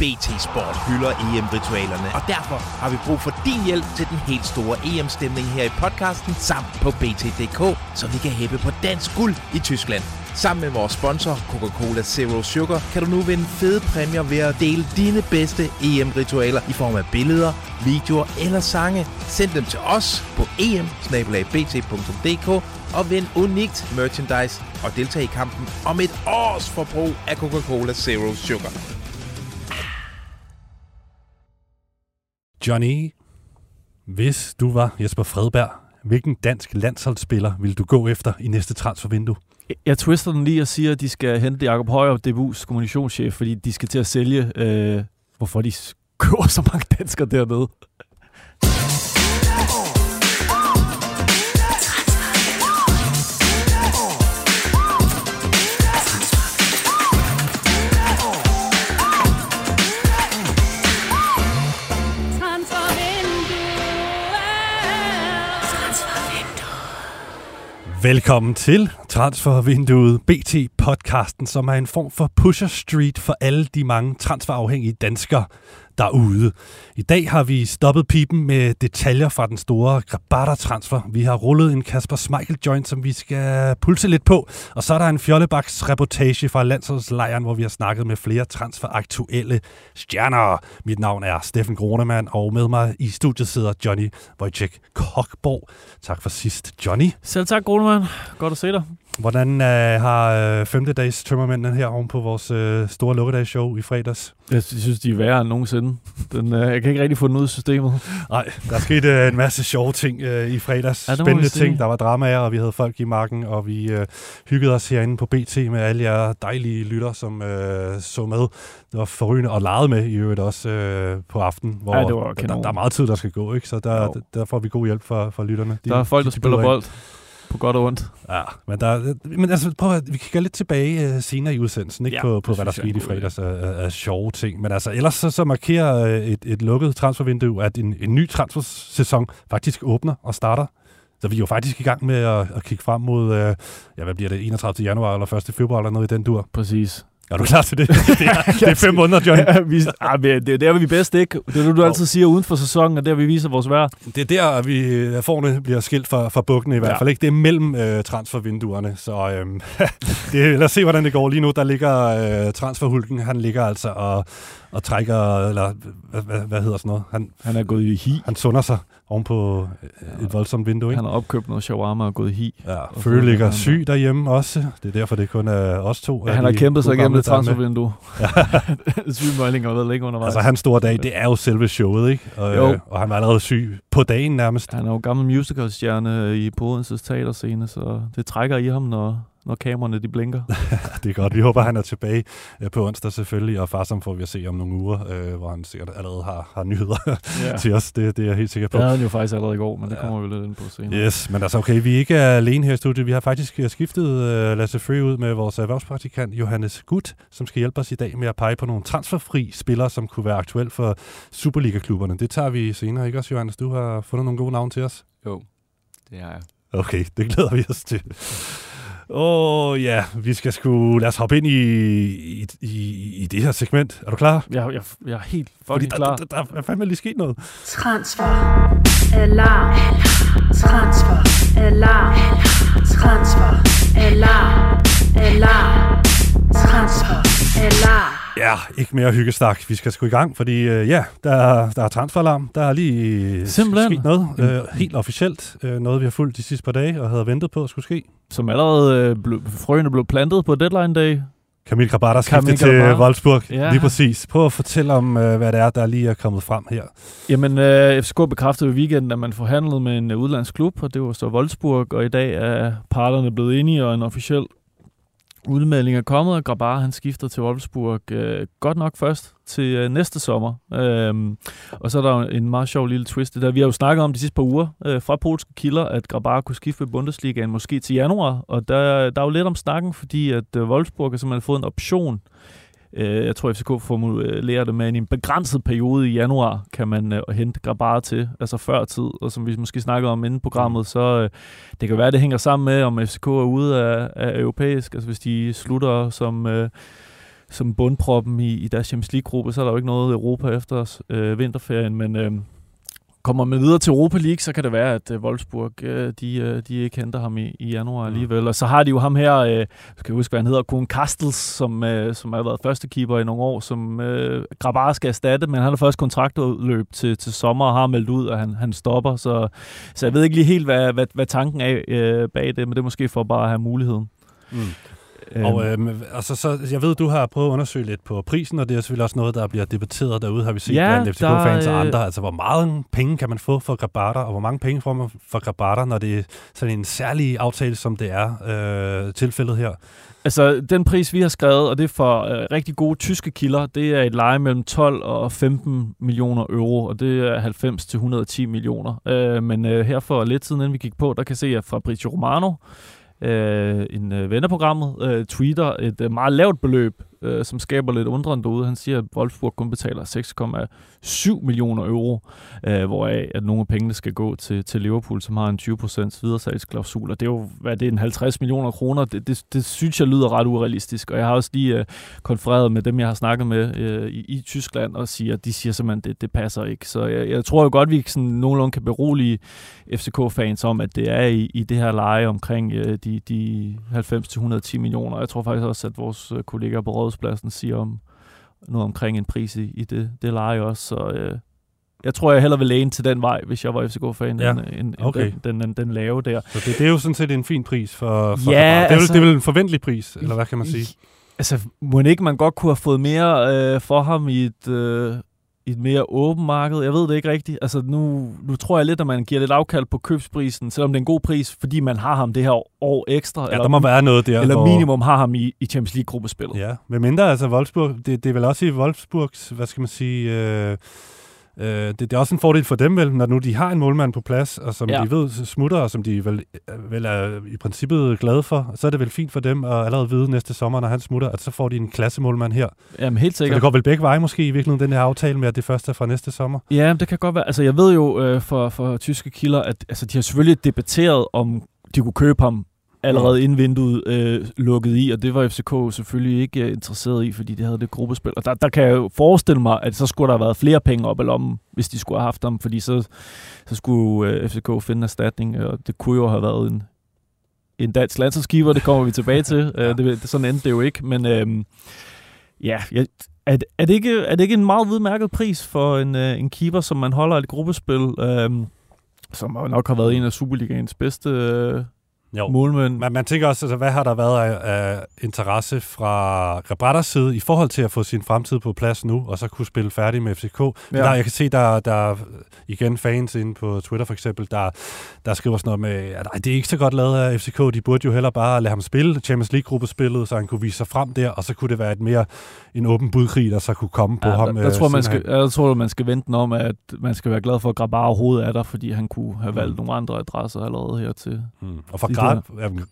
BT Sport hylder EM-ritualerne, og derfor har vi brug for din hjælp til den helt store EM-stemning her i podcasten samt på BT.dk, så vi kan hæppe på dansk guld i Tyskland. Sammen med vores sponsor, Coca-Cola Zero Sugar, kan du nu vinde fede præmier ved at dele dine bedste EM-ritualer i form af billeder, videoer eller sange. Send dem til os på em og vind unikt merchandise og deltag i kampen om et års forbrug af Coca-Cola Zero Sugar. Johnny, hvis du var Jesper Fredberg, hvilken dansk landsholdsspiller vil du gå efter i næste transfervindue? Jeg twister den lige og siger, at de skal hente Jacob Højer, DBU's kommunikationschef, fordi de skal til at sælge, øh, hvorfor de køber så mange danskere dernede. Velkommen til Transfervinduet BT-podcasten, som er en form for pusher street for alle de mange transferafhængige danskere, derude. I dag har vi stoppet pipen med detaljer fra den store Grabata-transfer. Vi har rullet en Kasper Schmeichel joint, som vi skal pulse lidt på. Og så er der en Fjollebaks reportage fra landsholdslejren, hvor vi har snakket med flere transferaktuelle stjerner. Mit navn er Steffen Gronemann, og med mig i studiet sidder Johnny Wojciech Kokborg. Tak for sidst, Johnny. Selv tak, Gronemann. Godt at se dig. Hvordan øh, har øh, femte dags tømmermændene her oven på vores øh, store lukkedagsshow i fredags? Jeg synes, de er værre end nogensinde. Den, øh, jeg kan ikke rigtig få den ud af systemet. Nej, der skete øh, en masse sjove ting øh, i fredags. Ja, Spændende ting. Der var dramaer, og vi havde folk i marken, og vi øh, hyggede os herinde på BT med alle jer dejlige lytter, som øh, så med. Det var forrygende og legede med i øvrigt også øh, på aften, hvor ja, det var der, der er meget tid, der skal gå, ikke? så der, der, der får vi god hjælp fra, fra lytterne. De, der er folk, der spiller bold. På godt og ondt. Ja, men, der, men altså, prøv at, vi kigger lidt tilbage uh, senere i udsendelsen, ikke ja, på, på hvad der skete i fredags af, af, af sjove ting. Men altså, ellers så, så markerer øh, et, et lukket transfervindue, at en, en ny transfersæson faktisk åbner og starter så vi er jo faktisk i gang med at, at kigge frem mod, øh, ja, hvad bliver det, 31. januar eller 1. februar eller noget i den dur. Præcis. Er du klar til det? Det er, det er fem måneder, John. Ja, vi, ah, det er der, vi er bedst, ikke? Det er det, du altid siger uden for sæsonen, og der vi viser vores værd. Det er der, vi øh, forne bliver skilt fra, fra bukkene i hvert fald. Ikke? Det er mellem øh, transfervinduerne. Så øh, det, lad os se, hvordan det går. Lige nu, der ligger øh, transferhulken. Han ligger altså og, og trækker, eller hvad, hvad, hedder sådan noget? Han, han er gået i hi. Han sunder sig oven på ja, et voldsomt vindue. Ikke? Han har opkøbt noget shawarma og gået i hi. Ja, Føle ligger syg derhjemme også. Det er derfor, det kun er os to. Ja, han har kæmpet sig igennem det transfervindue. Ja. Sygemelding har været længe undervejs. Altså, hans store dag, det er jo selve showet, ikke? Og, jo. Øh, og han var allerede syg på dagen nærmest. Han er jo gammel musicalstjerne i Odenses teaterscene, så det trækker i ham, når, når kameraerne de blinker. det er godt. Vi håber, han er tilbage øh, på onsdag selvfølgelig, og Farsom får vi at se om nogle uger, øh, hvor han sikkert allerede har, har nyheder ja. til os. Det, det er jeg helt sikker på. Det havde han jo faktisk allerede i går, men det ja. kommer vi lidt ind på senere. Yes, men altså okay, vi er ikke alene her i studiet. Vi har faktisk øh, skiftet uh, Lasse Free ud med vores erhvervspraktikant Johannes Gut, som skal hjælpe os i dag med at pege på nogle transferfri spillere, som kunne være aktuelle for Superliga-klubberne. Det tager vi senere, ikke også, Johannes? Du har fundet nogle gode navne til os. Jo, det har jeg. Okay, det glæder vi os til. Åh oh, ja, vi skal sgu... Lad os hoppe ind i, i, i, i det her segment. Er du klar? Jeg, jeg, jeg er helt fucking klar. Der, der, der, er fandme lige sket noget. Transfer. Alarm. Transfer. Alarm. Transfer. Alarm. Alarm. Transfer. Alarm. Ja, ikke mere hyggestak. Vi skal sgu i gang, fordi øh, ja, der, der er transferalarm. Der er lige Simpelthen. sket noget. Øh, helt officielt. Øh, noget, vi har fulgt de sidste par dage og havde ventet på at skulle ske. Som allerede øh, ble, frøene blev plantet på deadline day. Kamil Grabata skiftet til Wolfsburg. Ja. Lige præcis. Prøv at fortælle om, øh, hvad det er, der lige er kommet frem her. Jamen, øh, FCK bekræftede i weekenden, at man forhandlede med en øh, udlandsklub, og det var så Wolfsburg, og i dag er parterne blevet enige, og en officiel udmelding er kommet, og Grabar han skifter til Wolfsburg øh, godt nok først til øh, næste sommer. Øhm, og så er der en meget sjov lille twist. Der. Vi har jo snakket om de sidste par uger øh, fra polske kilder, at Grabar kunne skifte Bundesligaen måske til januar. Og der, der er jo lidt om snakken, fordi at øh, Wolfsburg har simpelthen fået en option Øh, Øh, jeg tror, FCK formulerer øh, det med, at i en begrænset periode i januar kan man øh, hente Grabara til, altså før tid. Og som vi måske snakkede om inden programmet, så øh, det kan være, at det hænger sammen med, om FCK er ude af, af europæisk. Altså hvis de slutter som... Øh, som bundproppen i, i deres Champions League-gruppe, så er der jo ikke noget Europa efter os, øh, vinterferien, men øh, kommer man videre til Europa League, så kan det være, at øh, Wolfsburg, øh, de, øh, de ikke henter ham i, i januar Mm. alligevel. Og så har de jo ham her, øh, skal jeg huske, hvad han hedder, Kuhn Kastels, som, øh, som har været første keeper i nogle år, som øh, Grabar skal erstatte, men han har først kontraktudløb til, til sommer og har meldt ud, at han, han stopper. Så, så jeg ved ikke lige helt, hvad, hvad, hvad tanken er øh, bag det, men det er måske for bare at have muligheden. Mm. Øhm, Og øh, altså, så, jeg ved, du har prøvet at undersøge lidt på prisen, og det er selvfølgelig også noget, der bliver debatteret derude, har vi set Ja, blandt FCK-fans og øh, andre. Altså, hvor meget penge kan man få for Grabata, og hvor mange penge får man for Grabata, når det er sådan en særlig aftale, som det er øh, tilfældet her? Altså, den pris, vi har skrevet, og det er for øh, rigtig gode tyske kilder, det er et leje mellem 12 og 15 millioner euro, og det er 90 til 110 millioner. Øh, men øh, her for lidt siden, inden vi gik på, der kan se, at Fabrizio Romano, øh, en øh, ven af programmet, øh, tweeter et øh, meget lavt beløb, øh, som skaber lidt undren derude. Han siger, at Wolfsburg kun betaler 6,7 millioner euro, øh, hvoraf at nogle af pengene skal gå til, til Liverpool, som har en 20% videresalgsklausul. Og det er jo, hvad det er, en 50 millioner kroner. Det, det, det synes jeg lyder ret urealistisk. Og jeg har også lige øh, konfereret med dem, jeg har snakket med øh, i, i Tyskland, og siger, de siger simpelthen, det, det passer ikke. Så jeg, jeg tror jo godt, vi sådan nogenlunde kan berolige FCK-fans om, at det er i, i det her leje omkring øh, de, de 90-110 millioner. Jeg tror faktisk også, at vores øh, kollegaer på Rådhuspladsen siger om noget omkring en pris i, i det, det leje også. Så øh, jeg tror, jeg hellere vil læne til den vej, hvis jeg var FCK-fan, Ja, end, end, okay. end den, den, den lave der. Så det, det er jo sådan set en fin pris for, for Ja. Det er, altså- det er vel en forventelig pris, eller hvad kan man sige? Altså, må ikke man godt kunne have fået mere øh, for ham i et, øh, i et mere åbent marked? Jeg ved det ikke rigtigt. Altså, nu, nu tror jeg lidt, at man giver lidt afkald på købsprisen, selvom det er en god pris, fordi man har ham det her år ekstra. Ja, der må være noget der, eller hvor... minimum har ham i, i Champions League-gruppespillet. Ja, med mindre altså Wolfsburg, det, det er vel også i Wolfsburgs, hvad skal man sige, øh, øh, det, det er også en fordel for dem vel, når nu de har en målmand på plads, og som Ja. de ved smutter, og som de vel, vel er i princippet glade for, så er det vel fint for dem at allerede vide næste sommer, når han smutter, at så får de en klassemålmand her. Jamen, helt Så sikkert. det går vel begge veje måske i virkeligheden, den her aftale med, at det første er fra næste sommer. Ja, det kan godt være. Altså, jeg ved jo øh, for, for tyske kilder, at altså, de har selvfølgelig debatteret, om de kunne købe ham allerede inden vinduet øh, lukket i, og det var FCK selvfølgelig ikke øh, interesseret i, fordi de havde det gruppespil. Og der, der kan jeg jo forestille mig, at så skulle der have været flere penge op i lommen, hvis de skulle have haft ham, fordi så, så skulle øh, FCK finde en erstatning, og det kunne jo have været en, en dansk landsholdskeeper, det kommer vi tilbage til. Øh, det, det, sådan endte det jo ikke, men øh, ja, jeg, er, det- er, det ikke, er det ikke en meget udmærket pris for en, øh, en keeper, som man holder et gruppespil, øh, som nok har været en af Superligaens bedste øh, Jo. målmænd? Man, man tænker også, altså, hvad har der været af, af interesse fra Rabatters side i forhold til at få sin fremtid på plads nu, og så kunne spille færdig med FCK? Ja. Ja. Der, jeg kan se, der, der er igen fans inde på Twitter for eksempel, der, der skriver sådan noget med, at "Ej, det er ikke så godt lavet af FCK, de burde jo heller bare lade ham spille Champions League-gruppespillet, så han kunne vise sig frem der, og så kunne det være et mere en åben budkrig, der så kunne komme på Ja, ham. der, der, øh, tror, man skal, jeg tror, man skal vente om, at man skal være glad for, at Grabar overhovedet er der, fordi han kunne have valgt nogle andre adresser allerede her til. Mm. Og for ja,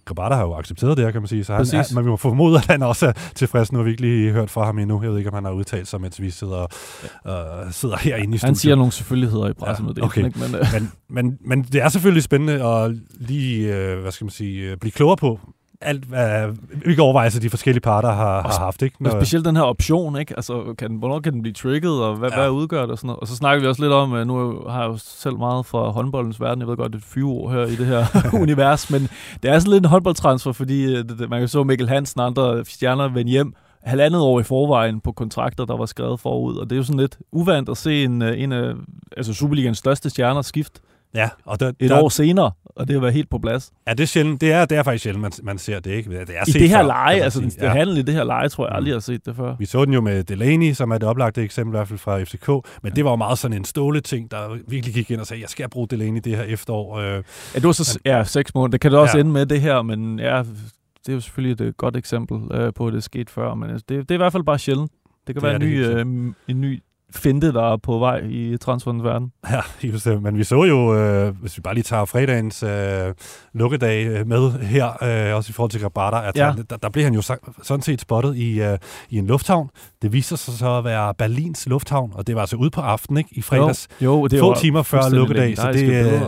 Grabata har jo accepteret det her, kan man sige. Så han, Præcis. er, man må formode, at han også er tilfreds. Nu har vi ikke lige hørt fra ham endnu. Jeg ved ikke, om han har udtalt sig, mens vi sidder, øh, sidder herinde i studiet. Han siger nogle selvfølgeligheder i pressemeddelelsen, Ja, ikke? Men, øh, men, men, men det er selvfølgelig spændende at lige, øh, hvad skal man sige, øh, blive klogere på alt, hvad, hvilke overvejelser de forskellige parter har, har haft. Ikke? Og specielt den her option, ikke? Altså, kan, den- hvornår kan den blive trigget, og hvad, Ja. hvad udgør det og sådan noget? Og så snakker vi også lidt om, øh, nu har jeg jo selv meget fra håndboldens verden, jeg ved godt, det er et fyreord her i det her univers, men det er sådan lidt en håndboldtransfer, fordi øh, man kan så Mikkel Hansen og andre stjerner vende hjem halvandet år i forvejen på kontrakter, der var skrevet forud, og det er jo sådan lidt uvandt at se en, øh, en af altså Superligans største stjerner skift Ja, og der, et der, år senere, og det har været helt på plads. Ja, det er, sjældent, det er, det er faktisk sjældent, man, man ser det. Ikke? Det er I det her før, leje, altså sige. det handel i det her leje, tror jeg aldrig, jeg har set det før. Vi så den jo med Delaney, som er det oplagte eksempel i hvert fald fra FCK, men det var jo meget sådan en ståle ting, der virkelig gik ind og sagde, jeg skal bruge Delaney det her efterår. Øh, Ja, det var så ja, seks måneder. Det kan det også Ja. ja. ende med det her, men ja, det er jo selvfølgelig et øh, godt eksempel øh, på, at det er sket før. Men altså, det, det er i hvert fald bare sjældent. Det kan Det være en det ny, øh, en ny finte, der er på vej i transferens verden. Ja, helt bestemt. Men vi så jo, øh, hvis vi bare lige tager fredagens øh, lukkedag øh, med her, øh, også i forhold til Grabata, at Ja. han, der, der blev han jo sådan set spottet i, øh, i en lufthavn. Det viser sig så at være Berlins lufthavn, og det var altså ude på aftenen, ikke? I fredags. Jo, jo det Få var timer før lukkedag, så det, øh.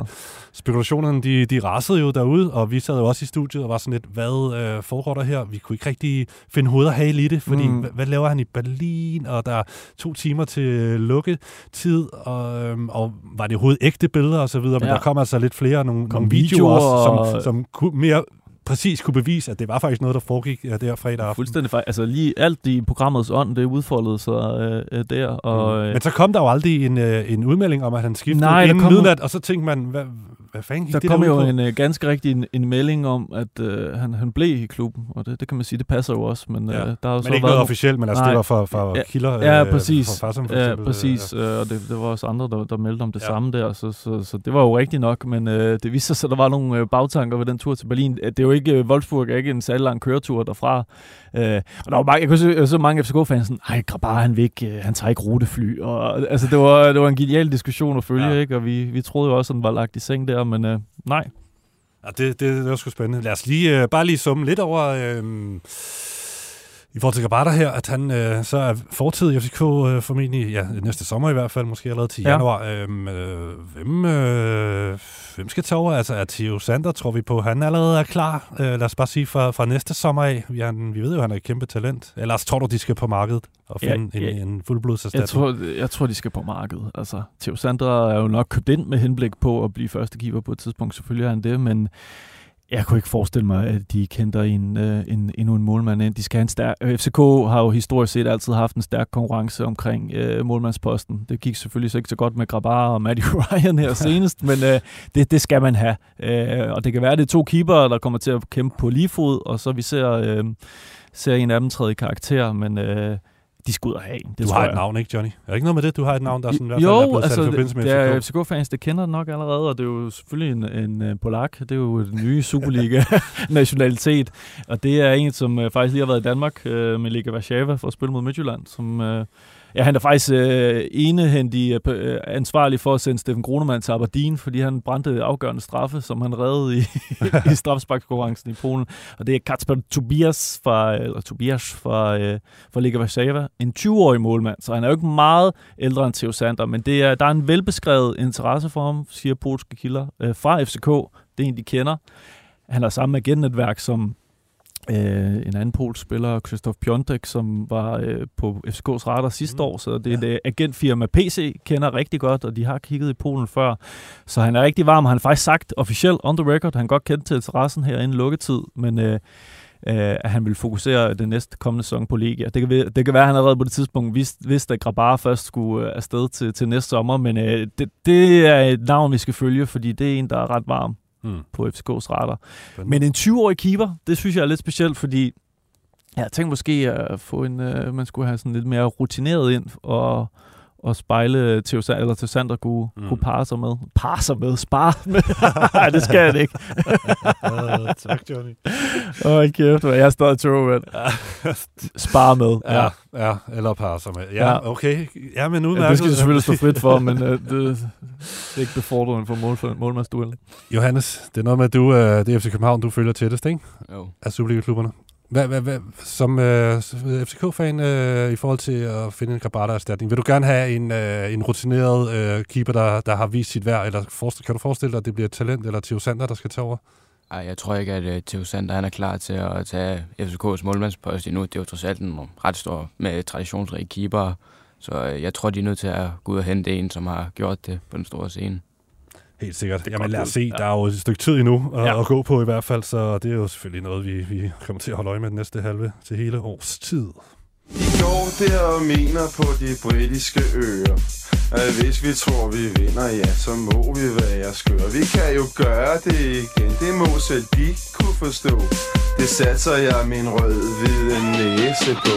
Spekulationerne, de, de rasede jo derude, og vi sad jo også i studiet og var sådan lidt, hvad øh, foregår der her? Vi kunne ikke rigtig finde hoved og hale i det, fordi Mm. mm. hvad, hvad laver han i Berlin? Og der er to timer til lukketid, og, øhm, og var det overhovedet ægte billeder og så videre, men Ja. der kom altså lidt flere, nogle, Kom nogle videoer, videoer også, som, som kunne mere præcis kunne bevise, at det var faktisk noget, der foregik der fredag aften. Fuldstændig fejl. Altså lige alt i programmets ånd, det udfoldede sig øh, øh, der. Og, øh, Men så kom der jo aldrig en, øh, en udmelding om, at han skiftede Nej, inden kom- midnat, og så tænkte man, hvad, hvad fanden gik der det kom der jo en øh, ganske rigtig en, en melding om, at øh, han, han blev i klubben, og det, det kan man sige, det passer jo også. Men, Ja. øh, der har jo Men så ikke været noget officielt, men altså Nej. det var for, for Ja, kilder. Ja, øh, præcis. For Farsam for ja, eksempel, præcis. øh, Øh, og det, det var også andre, der, der meldte om det Ja. ja. samme der, så, så, så det var jo rigtigt nok, men øh, det viste sig, at der var nogle øh, bagtanker ved den tur til Berlin. Øh, Det er jo ikke, øh, Wolfsburg er ikke en særlig lang køretur derfra. Øh, og der var mange, jeg kunne se, så mange FCK-fans sådan, ej, Grabar, han, vil ikke, øh, han tager ikke rutefly. Og, altså, det var, det var en genial diskussion at følge, Ja. ja. ikke? og vi, vi troede jo også, at han var lagt i seng der, men øh, nej. Ja, det, det, det var sgu spændende. Lad os lige, øh, bare lige summe lidt over, øh, i forhold til Grabata her, at han øh, så er fortid i FCK øh, formentlig, ja, næste sommer i hvert fald, måske allerede til Ja. januar. Øhm, øh, hvem, øh, hvem skal tage over? Altså, er Theo Sander, tror vi på, han allerede er klar? Øh, lad os bare sige fra, fra næste sommer af. Vi, han, vi ved jo, han er et kæmpe talent. Ellers tror du, de skal på markedet og Ja, finde ja. en, en fuldblodserstatning? Jeg tror, jeg tror, de skal på markedet. Altså, Theo Sandra er jo nok købt ind med henblik på at blive første keeper på et tidspunkt. Selvfølgelig er han det, men jeg kunne ikke forestille mig, at de kender en, øh, en, endnu en målmand ind. De skal have en stærk, øh, FCK har jo historisk set altid haft en stærk konkurrence omkring øh, målmandsposten. Det gik selvfølgelig så ikke så godt med Grabar og Matty Ryan her senest, men øh, det, det skal man have. Øh, og det kan være, at det er to keeper, der kommer til at kæmpe på lige fod, og så vi ser, øh, ser en af dem træde i karakter, men øh, de skal ud og have en. Det Du har jeg. et navn, ikke Johnny? Er det ikke noget med det? Du har et navn, der sådan, i hvert fald jo, er blevet sat altså, i forbindelse med det er FCK? FCK-fans, der kender det nok allerede, og det er jo selvfølgelig en, en uh, polak. Det er jo den nye Superliga-nationalitet, og det er en, som uh, faktisk lige har været i Danmark uh, med Liga Warszawa for at spille mod Midtjylland, som... Uh, Ja, han er faktisk øh, enehændig øh, øh, ansvarlig for at sende Steffen Grunemann til Aberdeen, fordi han brændte afgørende straffe, som han reddede i, i straffesparkskonkurrencen i Polen. Og det er Kacper Tobias fra, øh, eller Tobias fra, øh, fra Liga Warszawa, en 20-årig målmand, så han er jo ikke meget ældre end Theo Sander, men det er, der er en velbeskrevet interesse for ham, siger polske kilder, øh, fra FCK. Det er en, de kender. Han har samme agentnetværk som øh, en anden polsk spiller, Krzysztof Piontek, som var øh, på FCK's radar sidste Mm. år, så det er et øh, agentfirma PC, kender rigtig godt, og de har kigget i Polen før. Så han er rigtig varm, han har faktisk sagt officielt on the record, han godt kendt til interessen her inden lukketid, men øh, øh, at han vil fokusere den næste kommende sæson på Legia. Det kan, være- det kan være, at han allerede på det tidspunkt vidste, vidste at Grabar først skulle øh, afsted til, til næste sommer, men øh, det, det er et navn, vi skal følge, fordi det er en, der er ret varm Hmm. på FCK's radar. Spændende. Men en 20-årig keeper, det synes jeg er lidt specielt, fordi jeg tænkte måske at få en, øh, man skulle have sådan lidt mere rutineret ind og, og spejle Theo, eller Theo Sander kunne, Mm. kunne parre sig med. Parre sig med? Spare med? Nej, det skal jeg ikke. Ah, tak, Johnny. Åh, oh, kæft, hvor jeg er stadig tro, mand. Spare med. Ja, ja, eller par som er. Ja, Ja. okay. Ja, men udmærket. Ja, det skal du selvfølgelig stå frit for, men øh, det, det er ikke befordrende for mål, målmandsduellen. Johannes, det er noget med, at du, øh, det er FC København, du følger tættest, ikke? Jo. Af Superliga-klubberne. Hvad, hvad, hvad, som øh, FCK-fan øh, i forhold til at finde en Grabata-erstatning, vil du gerne have en, øh, en rutineret øh, keeper, der, der har vist sit værd, eller forestille, kan du forestille dig, at det bliver et talent, eller Theo Sander, der skal tage over? Ej, jeg tror ikke, at uh, Theo Sander han er klar til at tage FCK's målmandspost endnu. Det er jo trods alt en ret stor med traditionsrige keeper. Så uh, jeg tror, de er nødt til at gå ud og hente en, som har gjort det på den store scene. Helt sikkert. er Jamen lad os se, Ja. der er jo et stykke tid endnu at, Ja. at gå på i hvert fald, så det er jo selvfølgelig noget, vi, vi kommer til at holde øje med den næste halve til hele års tid. De går der og mener på de britiske øer at hvis vi tror vi vinder, ja, så må vi være skøre Vi kan jo gøre det igen, det må selv de kunne forstå Det satser jeg min rød-hvide næse på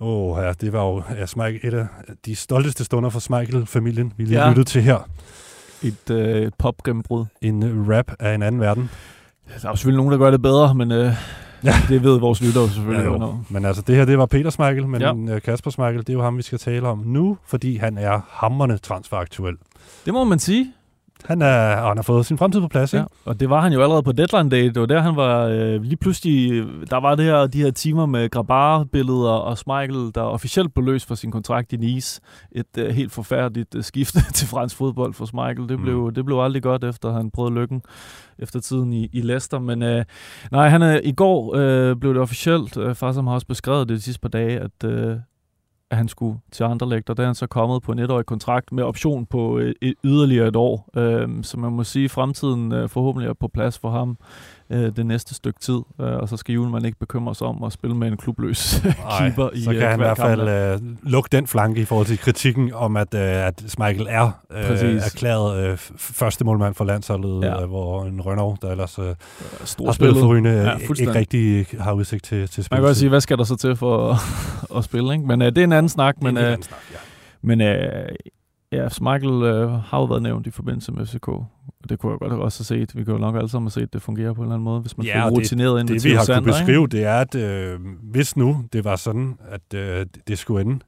Åh, oh, ja, det var jo ja, Smeichel, et af de stolteste stunder for Smeichel-familien, vi lige. Ja. lyttede til her. Et øh, popgennembrud. En øh, rap af en anden verden. Der er jo selvfølgelig nogen, der gør det bedre, men øh, Ja. det ved vores lyttere selvfølgelig. Ja, jo. Men altså, det her, det var Peter Smeichel, men ja. Ja. Kasper Smeichel, det er jo ham, vi skal tale om nu, fordi han er hammerne transferaktuel. det må man sige. Han, er, og han har fået sin fremtid på plads, Ja, ikke? og det var han jo allerede på deadline day. Det var der, han var øh, lige pludselig... Der var det her, de her timer med Grabar-billeder og Schmeichel, der officielt blev løst for sin kontrakt i Nice. Et øh, helt forfærdeligt øh, skifte til fransk fodbold for Schmeichel. Det blev, Mm. det blev aldrig godt, efter han prøvede lykken efter tiden i, i Leicester. Men øh, nej, han er, i går øh, blev det officielt. Øh, Farsam har også beskrevet det de sidste par dage, at... Øh, at han skulle til Anderlecht, og der er han så kommet på en etårig kontrakt med option på øh, et, yderligere et år. Øh, så man må sige, at fremtiden øh, forhåbentlig er på plads for ham øh, det næste stykke tid, øh, og så skal Julemand ikke bekymre sig om at spille med en klubløs keeper i så kan øh, han i hver hvert fald øh, lukke den flanke i forhold til kritikken om, at, øh, at Schmeichel er øh, Præcis. erklæret øh, første målmand for landsholdet, Ja. øh, hvor en Renault, der ellers øh, Stor har spillet for Ryne, Ja, fuldstændig. ikke rigtig har udsigt til, til spil. Man kan godt sige, hvad skal der så til for at, at spille, ikke? Men øh, det er en anden snak, men, øh, snak, ja. men øh, ja, Michael øh, har jo været nævnt i forbindelse med FCK, og det kunne jeg godt også have set. Vi kan jo nok alle sammen have set, at det fungerer på en eller anden måde, hvis man Ja, får det- rutineret ind med Det vi Theo har kunnet ikke? beskrive, det er, at øh, hvis nu det var sådan, at øh, det skulle ende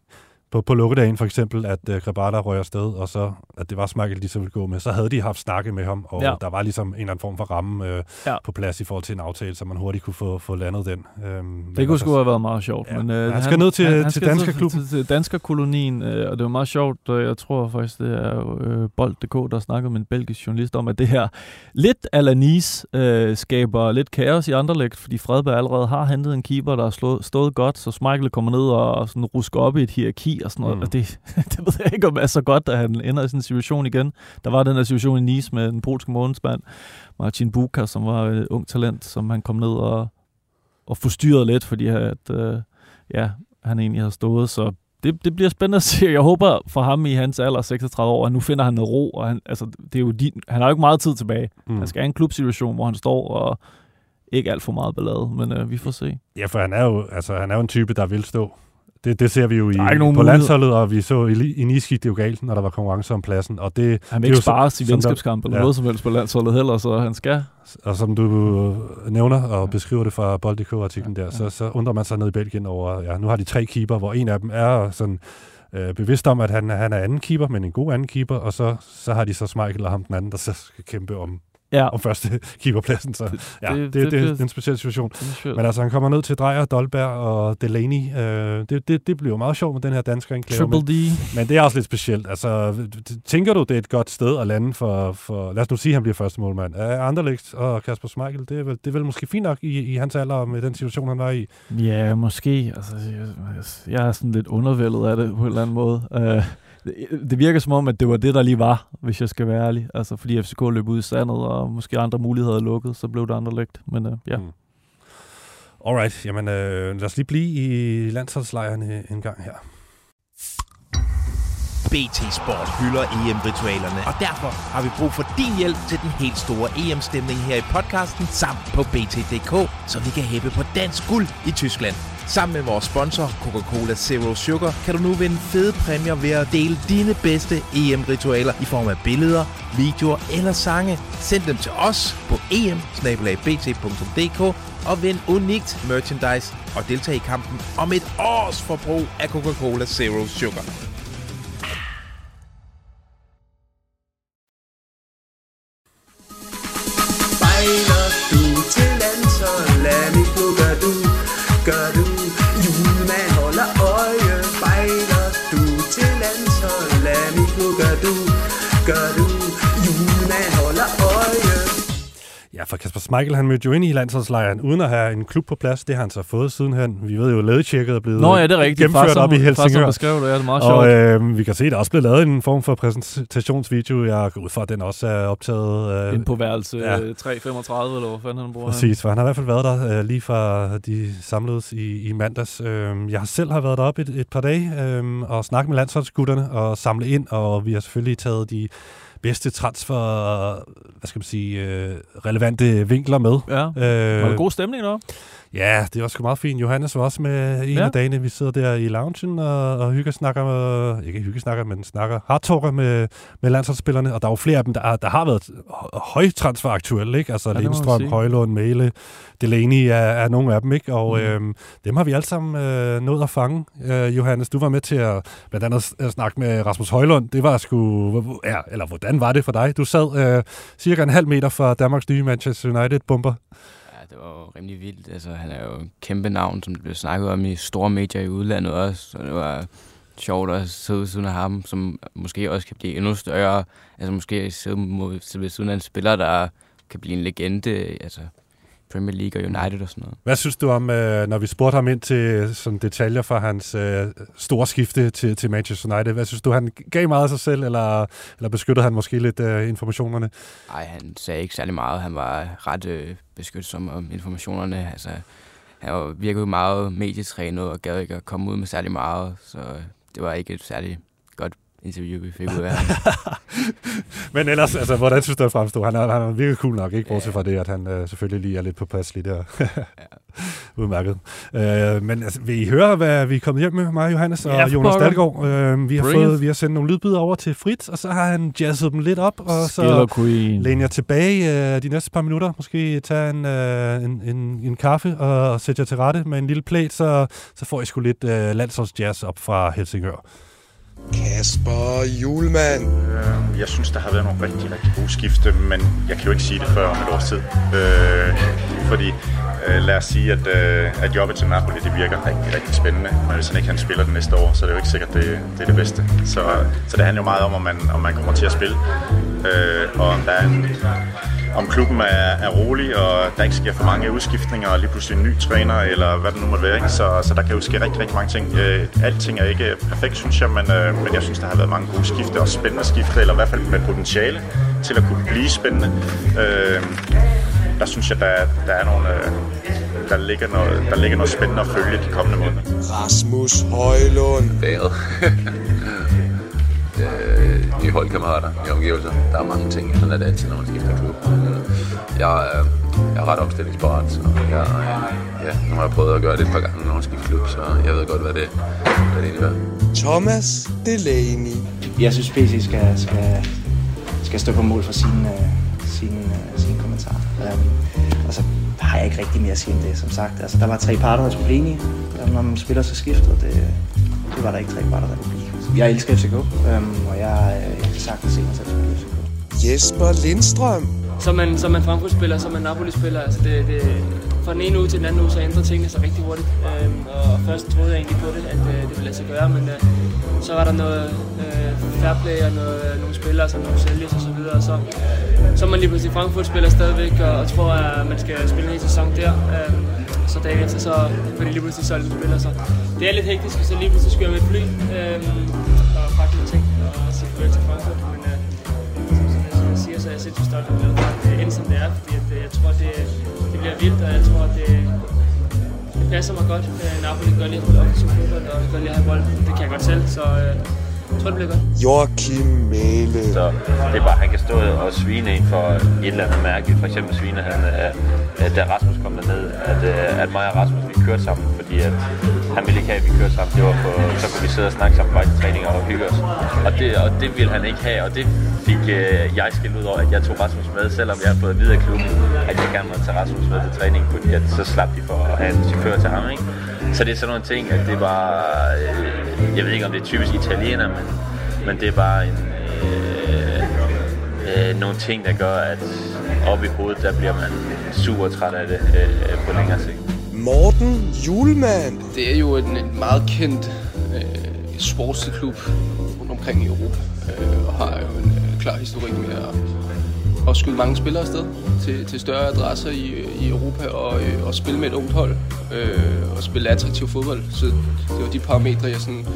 på, på lukkedagen for eksempel, at øh, Grabata røg afsted, og så at det var Smeichel, de så ville gå med, så havde de haft snakket med ham, og Ja. der var ligesom en eller anden form for ramme øh, Ja. på plads i forhold til en aftale, så man hurtigt kunne få, få landet den. Øhm, Det kunne sgu have været meget sjovt. Ja. Men, øh, Han skal ned til- til danskerklubben. Til, til danskerkolonien, øh, og det var meget sjovt. Og jeg tror faktisk, det er øh, Bold.dk, der snakkede med en belgisk journalist om, at det her lidt ala Nice øh, skaber lidt kaos i Anderlecht, fordi Fredberg allerede har hentet en keeper, der har slået, stået godt, så Schmeichel kommer ned og, og sådan rusker op i et hierarki og sådan noget. Mm. Og det, det ved jeg ikke, om er så godt, at han ender i sådan en situation igen. Der var den her situation i Nice med den polske månedsmand, Marcin Buka, som var et ung talent, som han kom ned og, og forstyrrede lidt, fordi at, øh, ja, han egentlig har stået. Så det, det bliver spændende at se. Jeg håber for ham i hans alder, 36 år, at nu finder han noget ro. Og han, altså, det er jo din, han har jo ikke meget tid tilbage. Mm. Han skal have en klubsituation, hvor han står og ikke alt for meget ballade, men øh, vi får se. Ja, for han er jo, altså, han er jo en type, der vil stå. Det, det ser vi jo i, Der er ikke nogen på mulighed. landsholdet, og vi så i, i gik det jo galt, når der var konkurrence om pladsen. Og det, Han er vil ikke spares i venskabskamp eller ja. noget som helst på landsholdet heller, så han skal. Og som du nævner og beskriver det fra Bold.dk-artiklen der, så, så undrer man sig ned i Belgien over, ja, nu har de tre keeper, hvor en af dem er sådan øh, bevidst om, at han, han er anden keeper, men en god anden keeper, og så, så har de så Schmeichel og ham den anden, der så skal kæmpe om, Ja, om første keeperpladsen. Så ja, det- det, det, det det, er en speciel situation. det. Men altså, han kommer ned til Drejer, Dolberg og Delaney. Øh, det, det, det bliver meget sjovt med den her danske enklave. Triple Men, D. men det er også lidt specielt. Altså, tænker du, det er et godt sted at lande for, for lad os nu sige, at han bliver første målmand. Er Anderlecht og Kasper Schmeichel, det er, vel, det er vel måske fint nok i, i hans alder med den situation, han var i. Ja, måske. Altså, jeg, jeg er sådan lidt undervældet af det på en eller anden måde. Uh, det, virker som om, at det var det, der lige var, hvis jeg skal være ærlig. Altså, fordi FCK løb ud i sandet, og måske andre muligheder lukket, så blev det andre lægt. Men uh, ja. Mm. Alright, jamen øh, lad os lige blive i landsholdslejren en, en gang her. BT Sport hylder EM-ritualerne, og derfor har vi brug for din hjælp til den helt store EM-stemning her i podcasten samt på BT.dk, så vi kan hæppe på dansk guld i Tyskland. Sammen med vores sponsor Coca-Cola Zero Sugar kan du nu vinde fede præmier ved at dele dine bedste EM-ritualer i form af billeder, videoer eller sange. Send dem til os på em og vind unikt merchandise og deltag i kampen om et års forbrug af Coca-Cola Zero Sugar. Bejler du til landsholdet, lad mig nu gør du, gør du Julemand holder øje, bejler for Kasper Schmeichel, han mødte jo ind i landsholdslejren uden at have en klub på plads. Det har han så fået sidenhen. Vi ved jo, at ladetjekket er blevet Nå ja, det er rigtigt. gennemført Far, op i som- Far, som Helsingør. beskrev det, ja, det er meget Og sjovt. øh, vi kan se, at der også blev lavet en form for præsentationsvideo. Jeg går ud fra, at den også er optaget. Øh, Ind på værelse ja. ja. 335, eller hvor fanden han bruger. Præcis, for han har i hvert fald været der øh, lige fra de samledes i, i mandags. Øh, jeg har selv har været deroppe et, et par dage øh, og snakket med landsholdsgutterne og samlet ind, og vi har selvfølgelig taget de bedste transfer, hvad skal man sige, øh, relevante vinkler med. Ja. Øh, Var det god stemning der? Ja, det var sgu meget fint. Johannes var også med en Ja. af dagene. Vi sidder der i loungen og, og hygge snakker med, ikke hygge snakker, men snakker hardtalker med, med landsholdsspillerne. Og der er jo flere af dem, der, er, der har været hø- højtransferaktuelle, ikke? Altså Ja, Lindstrøm. Højlund, Mæle, Delaney er, er nogle af dem, ikke? Og Mm. øhm, dem har vi alle sammen øh, nået at fange. Øh, Johannes, du var med til at blandt andet at snakke med Rasmus Højlund. Det var sgu, ja, eller hvordan var det for dig? Du sad øh, cirka en halv meter fra Danmarks nye Manchester United-bomber. Ja, det var jo rimelig vildt. Altså, han er jo en kæmpe navn, som det blev snakket om i store medier i udlandet også. Og det var sjovt at sidde ved siden af ham, som måske også kan blive endnu større. Altså måske sidde mod, sidde ved siden af en spiller, der kan blive en legende. Altså Premier League og United og sådan noget. Hvad synes du om, øh, når vi spurgte ham ind til sådan detaljer fra hans øh, store skifte til, til Manchester United? Hvad synes du, han gav meget af sig selv, eller, eller beskyttede han måske lidt øh, informationerne? Ej, han sagde ikke særlig meget. Han var ret øh, beskyttelsom om informationerne. Altså, han virkede meget medietrænet og gad ikke at komme ud med særlig meget. Så det var ikke et særlig godt interview, vi fik ud af. Men ellers, altså, hvordan synes du, han fremstod? Han er, han er virkelig cool nok, ikke? Bortset fra det, at han øh, selvfølgelig lige er lidt på plads lige der. Udmærket. Øh, men altså, vil I høre, hvad vi er kommet hjem med, mig, Johannes og Ja, Jonas pokker. Dahlgaard? Øh, vi, har Bring fået, it. vi har sendt nogle lydbidder over til Fritz, og så har han jazzet dem lidt op, og Skiller så Queen. læner jeg tilbage øh, de næste par minutter. Måske tage en, øh, en, en, en kaffe og, og sætte jer til rette med en lille plate, så, så får I sgu lidt øh, landsholdsjazz op fra Helsingør. Kasper Julemand. Øh, Jeg synes, der har været nogle rigtig, rigtig gode skifte, men jeg kan jo ikke sige det før om et års tid. Øh, fordi Øh, lad os sige, at, øh, at jobbet til Napoli det virker rigtig, rigtig spændende. Men hvis han ikke han spiller det næste år, så er det jo ikke sikkert, det, det er det bedste. Så, så det handler jo meget om, om man, om man kommer til at spille. Øh, og om der er en, om klubben er, er rolig, og der ikke sker for mange udskiftninger, og lige pludselig en ny træner, eller hvad det nu måtte være. Ikke? Så, så der kan jo ske rigtig, rigtig mange ting. Øh, alting er ikke perfekt, synes jeg, men, øh, men jeg synes, der har været mange gode skifte, og spændende skifte, eller i hvert fald med potentiale til at kunne blive spændende. Øh, der synes jeg, der, er- der er nogle... Øh, der ligger, noget, der ligger noget spændende at følge de kommende måneder. Rasmus Højlund. vejret. øh, nye holdkammerater, nye omgivelser. Der er mange ting. Sådan er det altid, når man skifter klub. Øh, Jeg, er, jeg er ret omstillingsparat, så jeg, øh, ja, nu har jeg prøvet at gøre det et par gange, når man skifter klub, så jeg ved godt, hvad det, hvad det indebærer. Thomas Delaney. Jeg synes, PC skal, skal, skal stå på mål for sine, øh, sine, øh. Um, og så har jeg ikke rigtig mere at sige end det, som sagt. Altså, der var tre parter, der skulle blive enige. Når man spiller så skifter, det, det var der ikke tre parter, der kunne blive. Jeg elsker FCK, um, og jeg, øh, jeg kan sagtens se mig selv spille FCK. Jesper Lindstrøm. Som man, som man Frankfurt-spiller, som man Napoli-spiller, altså det, det, fra den ene uge til den anden uge, så ændrede tingene sig rigtig hurtigt. Øhm, og først troede jeg egentlig på det, at øh, det ville lade sig gøre, men øh, så var der noget øh, fair play og noget, øh, nogle spillere, som nogle sælges og så videre. Så, så er man lige pludselig Frankfurt-spiller stadigvæk, og, og tror, at man skal spille en hel sæson der. Øhm, så dagen efter, så får de lige pludselig solgt spiller. Så det er lidt hektisk, og så lige pludselig skal jeg med et fly øhm, og pakke nogle ting og sige farvel til Frankfurt. Men, øh, som jeg siger, så er jeg sindssygt stolt og glad at det endte som det er, fordi at, øh, jeg tror, det, det bliver vildt, og jeg tror, at det, det passer mig godt. Napoli gør lige lide at spille offensiv fodbold, og gør lige at have bold. Det kan jeg godt selv, så øh, tror, det bliver godt. Joachim Mæle. Så det er bare, at han kan stå og svine en for et eller andet mærke. For eksempel svine han, øh, da Rasmus kom derned, at, øh, at mig og Rasmus vi kørte sammen, fordi at han ville ikke have, at vi kørte sammen. Det var på, så kunne vi sidde og snakke sammen vej til træning og hygge os. Og det, og det ville han ikke have, og det fik øh, jeg skilt ud over, at jeg tog Rasmus med, selvom jeg havde fået at vide af klubben, at jeg gerne måtte tage Rasmus med til træning, fordi at så slap de for at have en chauffør til ham. Ikke? Så det er sådan nogle ting, at det var, øh, jeg ved ikke om det er typisk italiener, men, men det er bare en, øh, øh, nogle ting, der gør, at op i hovedet, der bliver man super træt af det øh, på længere sigt. Morten Julemand. Det er jo en, en meget kendt øh, sportslig klub rundt omkring i Europa, øh, og har jo en øh, klar historik med at, at skyde mange spillere afsted til, til større adresser i, i Europa, og, øh, og spille med et ungt hold, øh, og spille attraktiv fodbold. Så det var de parametre, jeg sådan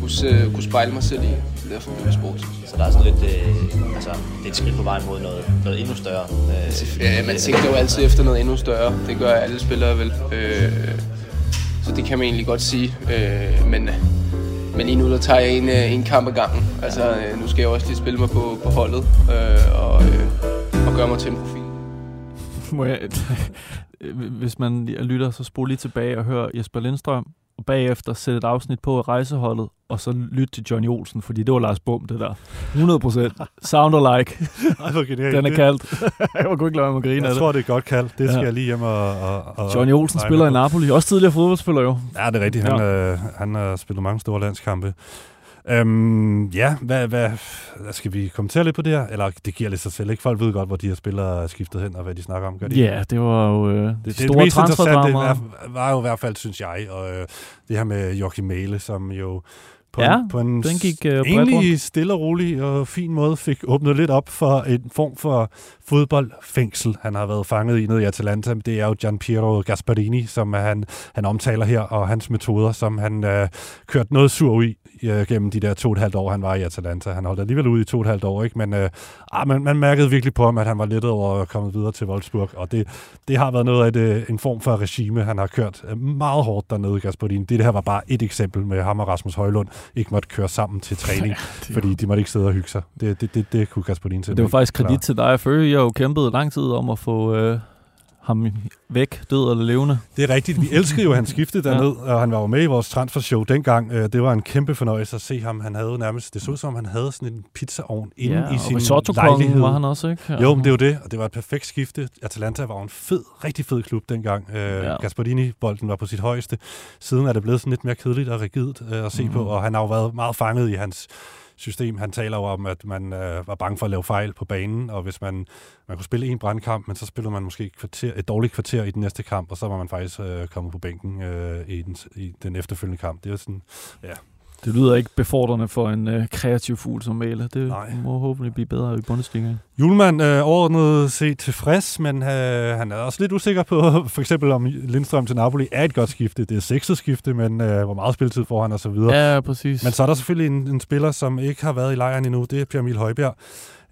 kunne, kunne spejle mig selv i, derfor blev jeg sport. Så der er sådan lidt, øh, altså, det er et skridt på vejen mod noget, noget endnu større. Øh, Ja, man sigter jo altid efter noget endnu større. Det gør alle spillere vel. Øh, så det kan man egentlig godt sige. Øh, men, men lige nu der tager jeg en, øh, en kamp ad gangen. Altså, øh, nu skal jeg også lige spille mig på, på holdet øh, og, øh, og gøre mig til en profil. Må jeg, hvis man lytter, så spol lige tilbage og hør Jesper Lindstrøm, og bagefter sætte et afsnit på af rejseholdet, og så lytte til Johnny Olsen, fordi det var Lars Bum, det der. 100% sound alike. Ej, hvor genialt. Den er kaldt. jeg var ikke lade med at grine Jeg af det. tror, det er godt kaldt. Det skal Ja. jeg lige hjem og... og, og Johnny Olsen spiller i. Napoli. Også tidligere fodboldspiller jo. Ja, det er rigtigt. Han, Ja. øh, han har spillet mange store landskampe. Øhm, ja, hvad, hvad, skal vi kommentere lidt på det her? Eller det giver lidt sig selv, ikke? Folk ved godt, hvor de her spillere er skiftet hen, og hvad de snakker om. Gør de? Ja, det var jo øh, det, de det, store det interessante transferdramaer. var, var jo i hvert fald, synes jeg, og øh, det her med Joachim Mæle, som jo på, Ja, en, på en den gik, øh, bredt egentlig rundt. stille og rolig og fin måde fik åbnet lidt op for en form for fodboldfængsel, han har været fanget i nede i Atalanta. Det er jo Gian Piero Gasparini, som han, han omtaler her, og hans metoder, som han øh, kørt noget sur i øh, gennem de der to og et halvt år, han var i Atalanta. Han holdt alligevel ud i to og et halvt år, ikke? men øh, ah, man, man mærkede virkelig på ham, at han var lettet over at komme videre til Wolfsburg, og det, det har været noget af det, en form for regime, han har kørt øh, meget hårdt dernede, Gasparini. Det, det her var bare et eksempel med ham og Rasmus Højlund, ikke måtte køre sammen til træning, det fordi de måtte ikke sidde og hygge sig. Det, det, det, det kunne Gasparini til. Det var faktisk kredit til dig og Føge. Jeg har jo kæmpet lang tid om at få øh, ham væk, død eller levende. Det er rigtigt. Vi elskede jo, at han skiftede derned, ja. og han var jo med i vores transfershow dengang. Øh, Det var en kæmpe fornøjelse at se ham. Han havde nærmest, det så ud som, han havde sådan en pizzaovn inde Ja, i sin lejlighed. var han også, ikke? Ja. Jo, men det var det, og det var et perfekt skifte. Atalanta var en fed, rigtig fed klub dengang. Øh, Ja. Gasparini-bolden var på sit højeste. Siden er det blevet sådan lidt mere kedeligt og rigidt øh, at se Mhm. på, og han har jo været meget fanget i hans system. Han taler jo om, at man øh, var bange for at lave fejl på banen, og hvis man, man kunne spille en brandkamp, men så spillede man måske et, kvarter, et dårligt kvarter i den næste kamp, og så var man faktisk øh, kommet på bænken øh, i, den, i den efterfølgende kamp. Det er sådan, ja. Det lyder ikke befordrende for en øh, kreativ fugl som Mæle. Det Nej. må håbentlig blive bedre i Bundesliga. Julemand øh, overordnet set tilfreds, men øh, han er også lidt usikker på, for eksempel om Lindstrøm til Napoli er et godt skifte. Det er sekset skifte, men øh, hvor meget spilletid får han og så videre. Ja, præcis. Men så er der selvfølgelig en, en spiller, som ikke har været i lejren endnu. Det er Pierre Emil Højbjerg,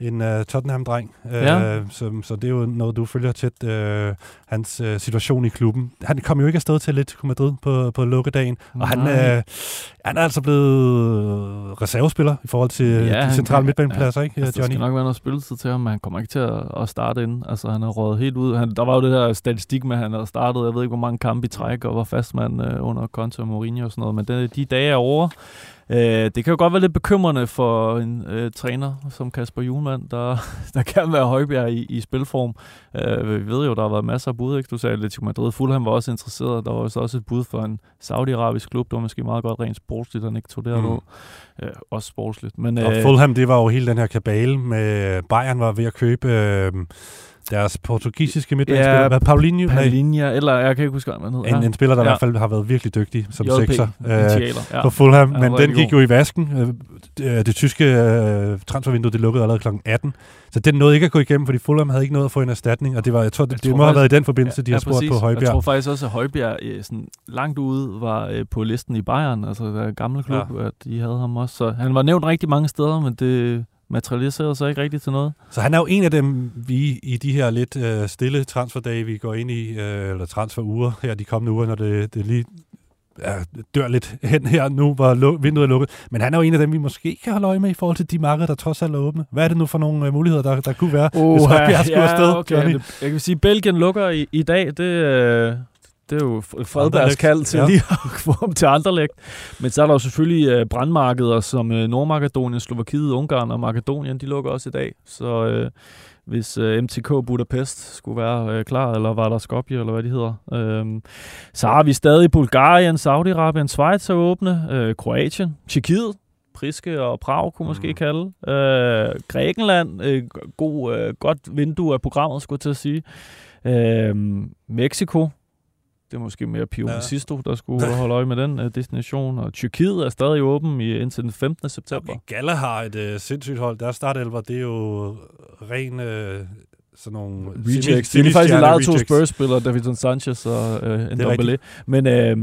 en uh, Tottenham-dreng. Uh, Ja. så, så det er jo noget, du følger tæt. Uh, hans uh, situation i klubben. Han kom jo ikke afsted til Atletico Madrid på, på lukkedagen. Og han, Nej. uh, han er altså blevet reservespiller i forhold til ja, de centrale midtbanepladser, ikke, altså, Der Johnny? skal nok være noget spilletid til ham, men han kommer ikke til at, at starte ind. Altså, han er røget helt ud. Han, der var jo det der statistik med, at han havde startet, jeg ved ikke, hvor mange kampe i træk, og var fastmand øh, under Conte og Mourinho og sådan noget. Men det, de dage er over. Øh, det kan jo godt være lidt bekymrende for en øh, træner som Kasper Julemand, der, der kan være Højbjerg i, i spilform. Øh, vi ved jo, der har været masser af bud, ikke? Du sagde Atletico Madrid. Fulham var også interesseret. Der var jo så også et bud for en saudiarabisk klub. Det var måske meget godt rent sportsligt, at han ikke tog det Mm. øh, Også sportsligt. Men, Og øh, Fulham, det var jo hele den her kabale med Bayern var ved at købe øh, deres portugisiske midtbanespiller. Ja, Hvad, Paulinho? Paulinho, eller jeg kan ikke huske, hvad han hedder. En, en spiller, der ja. i Ja. hvert fald har været virkelig dygtig som JP, sekser Initialer, ja. på Fulham, Han men den gik god. jo i vasken. Øh, Det, det tyske øh, transfervindue, det lukkede allerede kl. 18, så den nåede ikke at gå igennem, fordi Fulham havde ikke noget at få en erstatning, og det, var, jeg tror, det, Jeg det tror må have faktisk- været i den forbindelse, de har spurgt præcis. på Højbjerg. Jeg tror faktisk også, at Højbjerg øh, sådan, langt ude var øh, på listen i Bayern, altså der gamle klub, ja. at de havde ham også. Så han var nævnt rigtig mange steder, men det materialiserede sig ikke rigtigt til noget. Så han er jo en af dem, vi i de her lidt øh, stille transferdage, vi går ind i, øh, eller transferuger her de kommende uger, når det, det lige ja, dør lidt hen her nu, hvor lu- vinduet er lukket. Men han er jo en af dem, vi måske kan holde øje med i forhold til de markeder, der trods alt er åbne. Hvad er det nu for nogle øh, muligheder, der, der kunne være, Oh, hvis Højbjerg skulle afsted, okay. Johnny? Jeg kan sige, at Belgien lukker i, i dag. Det, øh, det er jo Fredbergs kald til ja. lige at få ham til Anderlecht. Men så er der jo selvfølgelig øh, brandmarkeder som øh, Nordmakedonien, Slovakiet, Ungarn og Makedonien. De lukker også i dag. Så øh, hvis øh, MTK Budapest skulle være øh, klar, eller var der Skopje, eller hvad de hedder. Øh, så har vi stadig Bulgarien, Saudi-Arabien, Schweiz er åbne, øh, Kroatien, Tjekkiet, Priske og Prag kunne måske kalde. Øh, Grækenland, øh, god, øh, godt vindue af programmet, skulle jeg til at sige. Øh, Mexico, det er måske mere Pio Ja. Sisto, der skulle holde øje med den øh, destination. Og Tyrkiet er stadig åben i, indtil den 15. september. Galla har et øh, sindssygt hold. Deres startelver, det er jo ren øh, sådan nogle... Rejects. De har faktisk lejet to Spurs-spillere, Davidson Sanchez og øh, rigtigt. Ndombele. Men øh,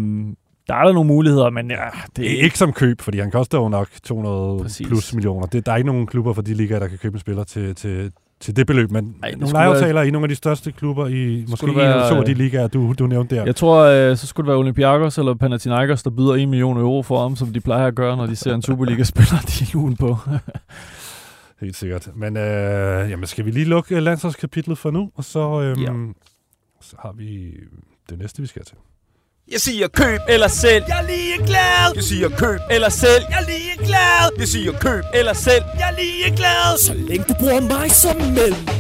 der er der nogle muligheder, men ja, det Det er ikke som køb, fordi han koster jo nok 200 Præcis. Præcis. plus millioner. Det, der er ikke nogen klubber for de ligaer, der kan købe en spiller til, til, til det beløb, men Ej, det nogle lejeaftaler være- i nogle af de største klubber i måske en være, eller to af de øh, ligaer, du, du nævnte der. Jeg tror, øh, så skulle det være Olympiakos eller Panathinaikos, der byder 1 million euro for ham, som de plejer at gøre, når de ser en Superliga-spiller, de er lugen på. Helt sikkert. Men øh, jamen, skal vi lige lukke øh, landsholdskapitlet for nu, og så, øhm, Ja. Så har vi det næste, vi skal til. Jeg siger køb eller sælg. Jeg er lige glad. Jeg siger køb eller sælg. Jeg er lige glad. Jeg siger køb eller sælg. Jeg er lige glad. Så længe du bruger mig som mellemmand.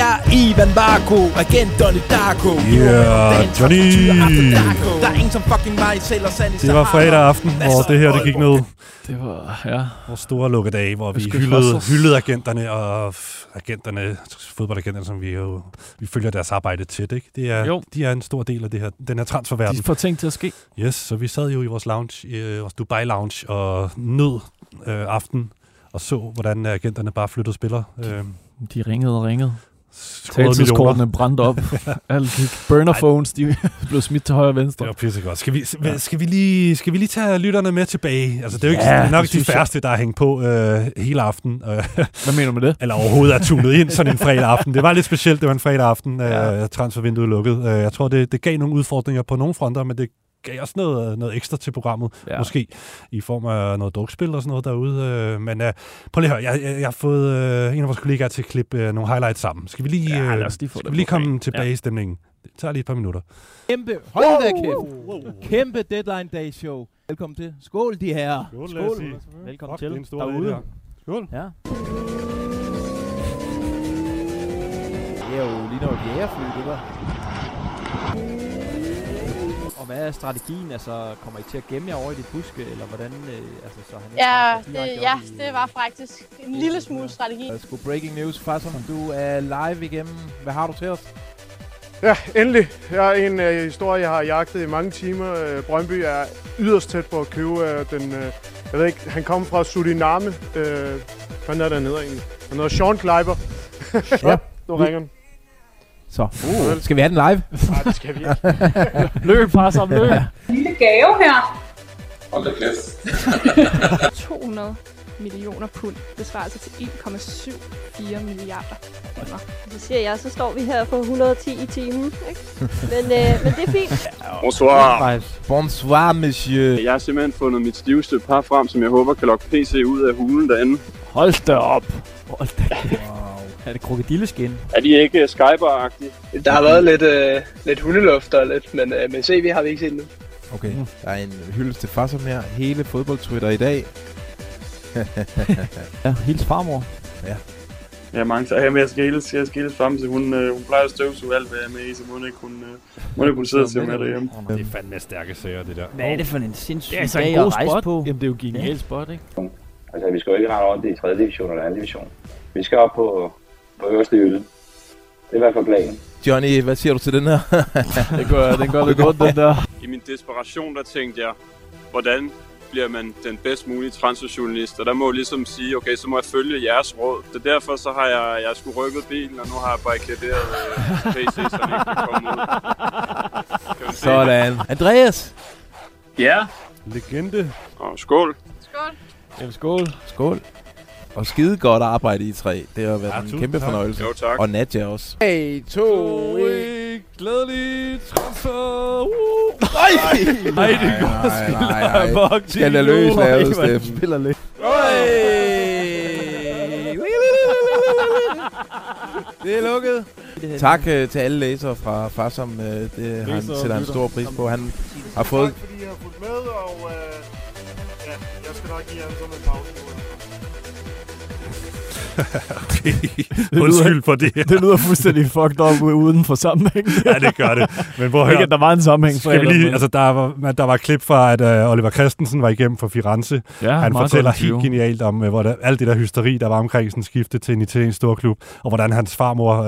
Jeg er Ivan Barco, agent Donnie Darko. Yeah, Johnny! Der er ingen som fucking mig, sælger sand i Det var fredag aften, hvor det her det gik ned. Det var, ja. Vores store lukkedag, hvor vi skal hyldede, hyldede agenterne og agenterne, fodboldagenterne, som vi jo vi følger deres arbejde tæt. Ikke? Det er, Jo. De er en stor del af det her, den her transferverden. De får ting til at ske. Yes, så vi sad jo i vores lounge, i vores Dubai Lounge, og nød øh, aften og så, hvordan agenterne bare flyttede spillere. Øh, De ringede og ringede. Taletidskortene brændte op. Alt. Burner phones, de blev smidt til højre og venstre. Det var pissegodt. Skal vi, ja. skal, vi lige, skal vi lige tage lytterne med tilbage? Altså, det er jo ikke Ja, det nok det de jeg. færreste, der har hængt på øh, hele aften. Øh, Hvad mener du med det? Eller overhovedet er tunet ind sådan en fredag aften. Det var lidt specielt, det var en fredag aften, Ja. øh, transfervinduet lukket. Øh, jeg tror, det, det gav nogle udfordringer på nogle fronter, men det gav også noget, noget ekstra til programmet, Ja. ja. måske i form af noget drukspil og sådan noget derude. Øh, men øh, prøv lige at høre, jeg, jeg, jeg har fået øh, en af vores kollegaer til at klippe øh, nogle highlights sammen. Skal vi lige, Ja, øh, os lige skal vi lige komme banen. tilbage Ja. i stemningen? Det tager lige et par minutter. Kæmpe, hold da kæft. Kæmpe Deadline Day show. Velkommen til. Skål, de her. Skål, os sige. Velkommen Fuck, det er til. en stor derude. Skål. Ja. Det er jo lige noget jægerfly, det der. Hvad er strategien? Altså, kommer I til at gemme jer over i de buske, eller hvordan? Øh, altså, så han ikke Ja, det, ja, i- det var faktisk en lille smule strategi. Uh, sgu breaking news, Fasom. Du er live igennem. Hvad har du til os? Ja, endelig. Jeg er en uh, historie, jeg har jagtet i mange timer. Uh, Brøndby er yderst tæt på at købe uh, den... Uh, jeg ved ikke, han kom fra Suriname. Uh, hvad er der nede egentlig? Han hedder Sean Kleiber. Ja. nu ringer han. Så, uh, skal vi have den live? Nej, det skal vi ikke. løb, bare sammen, løb. Lille gave her. Hold da kæft. 200 millioner pund. Det svarer altså til 1,74 milliarder kroner. Så siger jeg, så står vi her på 110 i timen. Ikke? Men, øh, men det er fint. Bonsoir. Bonsoir, monsieur. Jeg har simpelthen fundet mit stiveste par frem, som jeg håber kan lokke PC ud af hulen derinde. Hold da op. Hold da kæft. Er det krokodilleskin? Er de ikke Skyber-agtige? Der har været lidt, øh, lidt hundeluft og lidt, men, øh, men CV har vi ikke set nu. Okay, der er en hyldest til Fasom her. Hele fodboldtwitter i dag. ja, hils farmor. Ja. Ja, mange så her med, jeg skal hilse, jeg skal hilse frem til, hun, øh, hun plejer at støvsuge alt, hvad jeg er med i, så hun ikke kunne, øh, hun ikke kunne sidde og se med derhjemme. Det er fandme stærke sager, det der. Hvad er det for en sindssyg Det er altså dag en at god rejse spot. på? Jamen, det er jo genial spot, ikke? Altså, vi skal jo ikke rette rundt i 3. division eller 2. division. Vi skal op på, på øverste hylde. Det er i hvert fald planen. Johnny, hvad siger du til den her? det går, den går lidt godt, den der. I min desperation, der tænkte jeg, hvordan bliver man den bedst mulige transferjournalist? Og der må jeg ligesom sige, okay, så må jeg følge jeres råd. Så derfor så har jeg, jeg skulle rykket bilen, og nu har jeg barrikaderet øh, PC, så den ikke kan komme ud. Kan man se? Sådan. Andreas. Ja. Legende. Og skål. Skål. Jamen, skål. Skål. Og skide godt arbejde i tre. Det har været Ja, en kæmpe tak. fornøjelse. Jo, tak. Og Nadja også. 3, 2, 1. Glædelig transfer. Uh. Nej! Nej, det går Nej, nej, nej. Fuck, Skandaløs lavet, Steffen. spiller lidt. Det er lukket. Tak øh, til alle læsere fra Farsom. Øh, det har han sætter lyttere. stor pris på. Han har fået... Tak fordi I har fulgt med, og øh, ja, jeg skal nok give jer sådan en pause. Okay. Undskyld for det. Det lyder fuldstændig fucked up uden for sammenhæng. ja, det gør det. Men hvor Ikke, at der var en sammenhæng. Skal vi lige, altså, der, var, der var et klip fra, at uh, Oliver Christensen var igennem for Firenze. Ja, han fortæller helt genialt om, uh, hvor der, alt det der hysteri, der var omkring sådan skifte til en italiensk storklub, og hvordan hans farmor uh,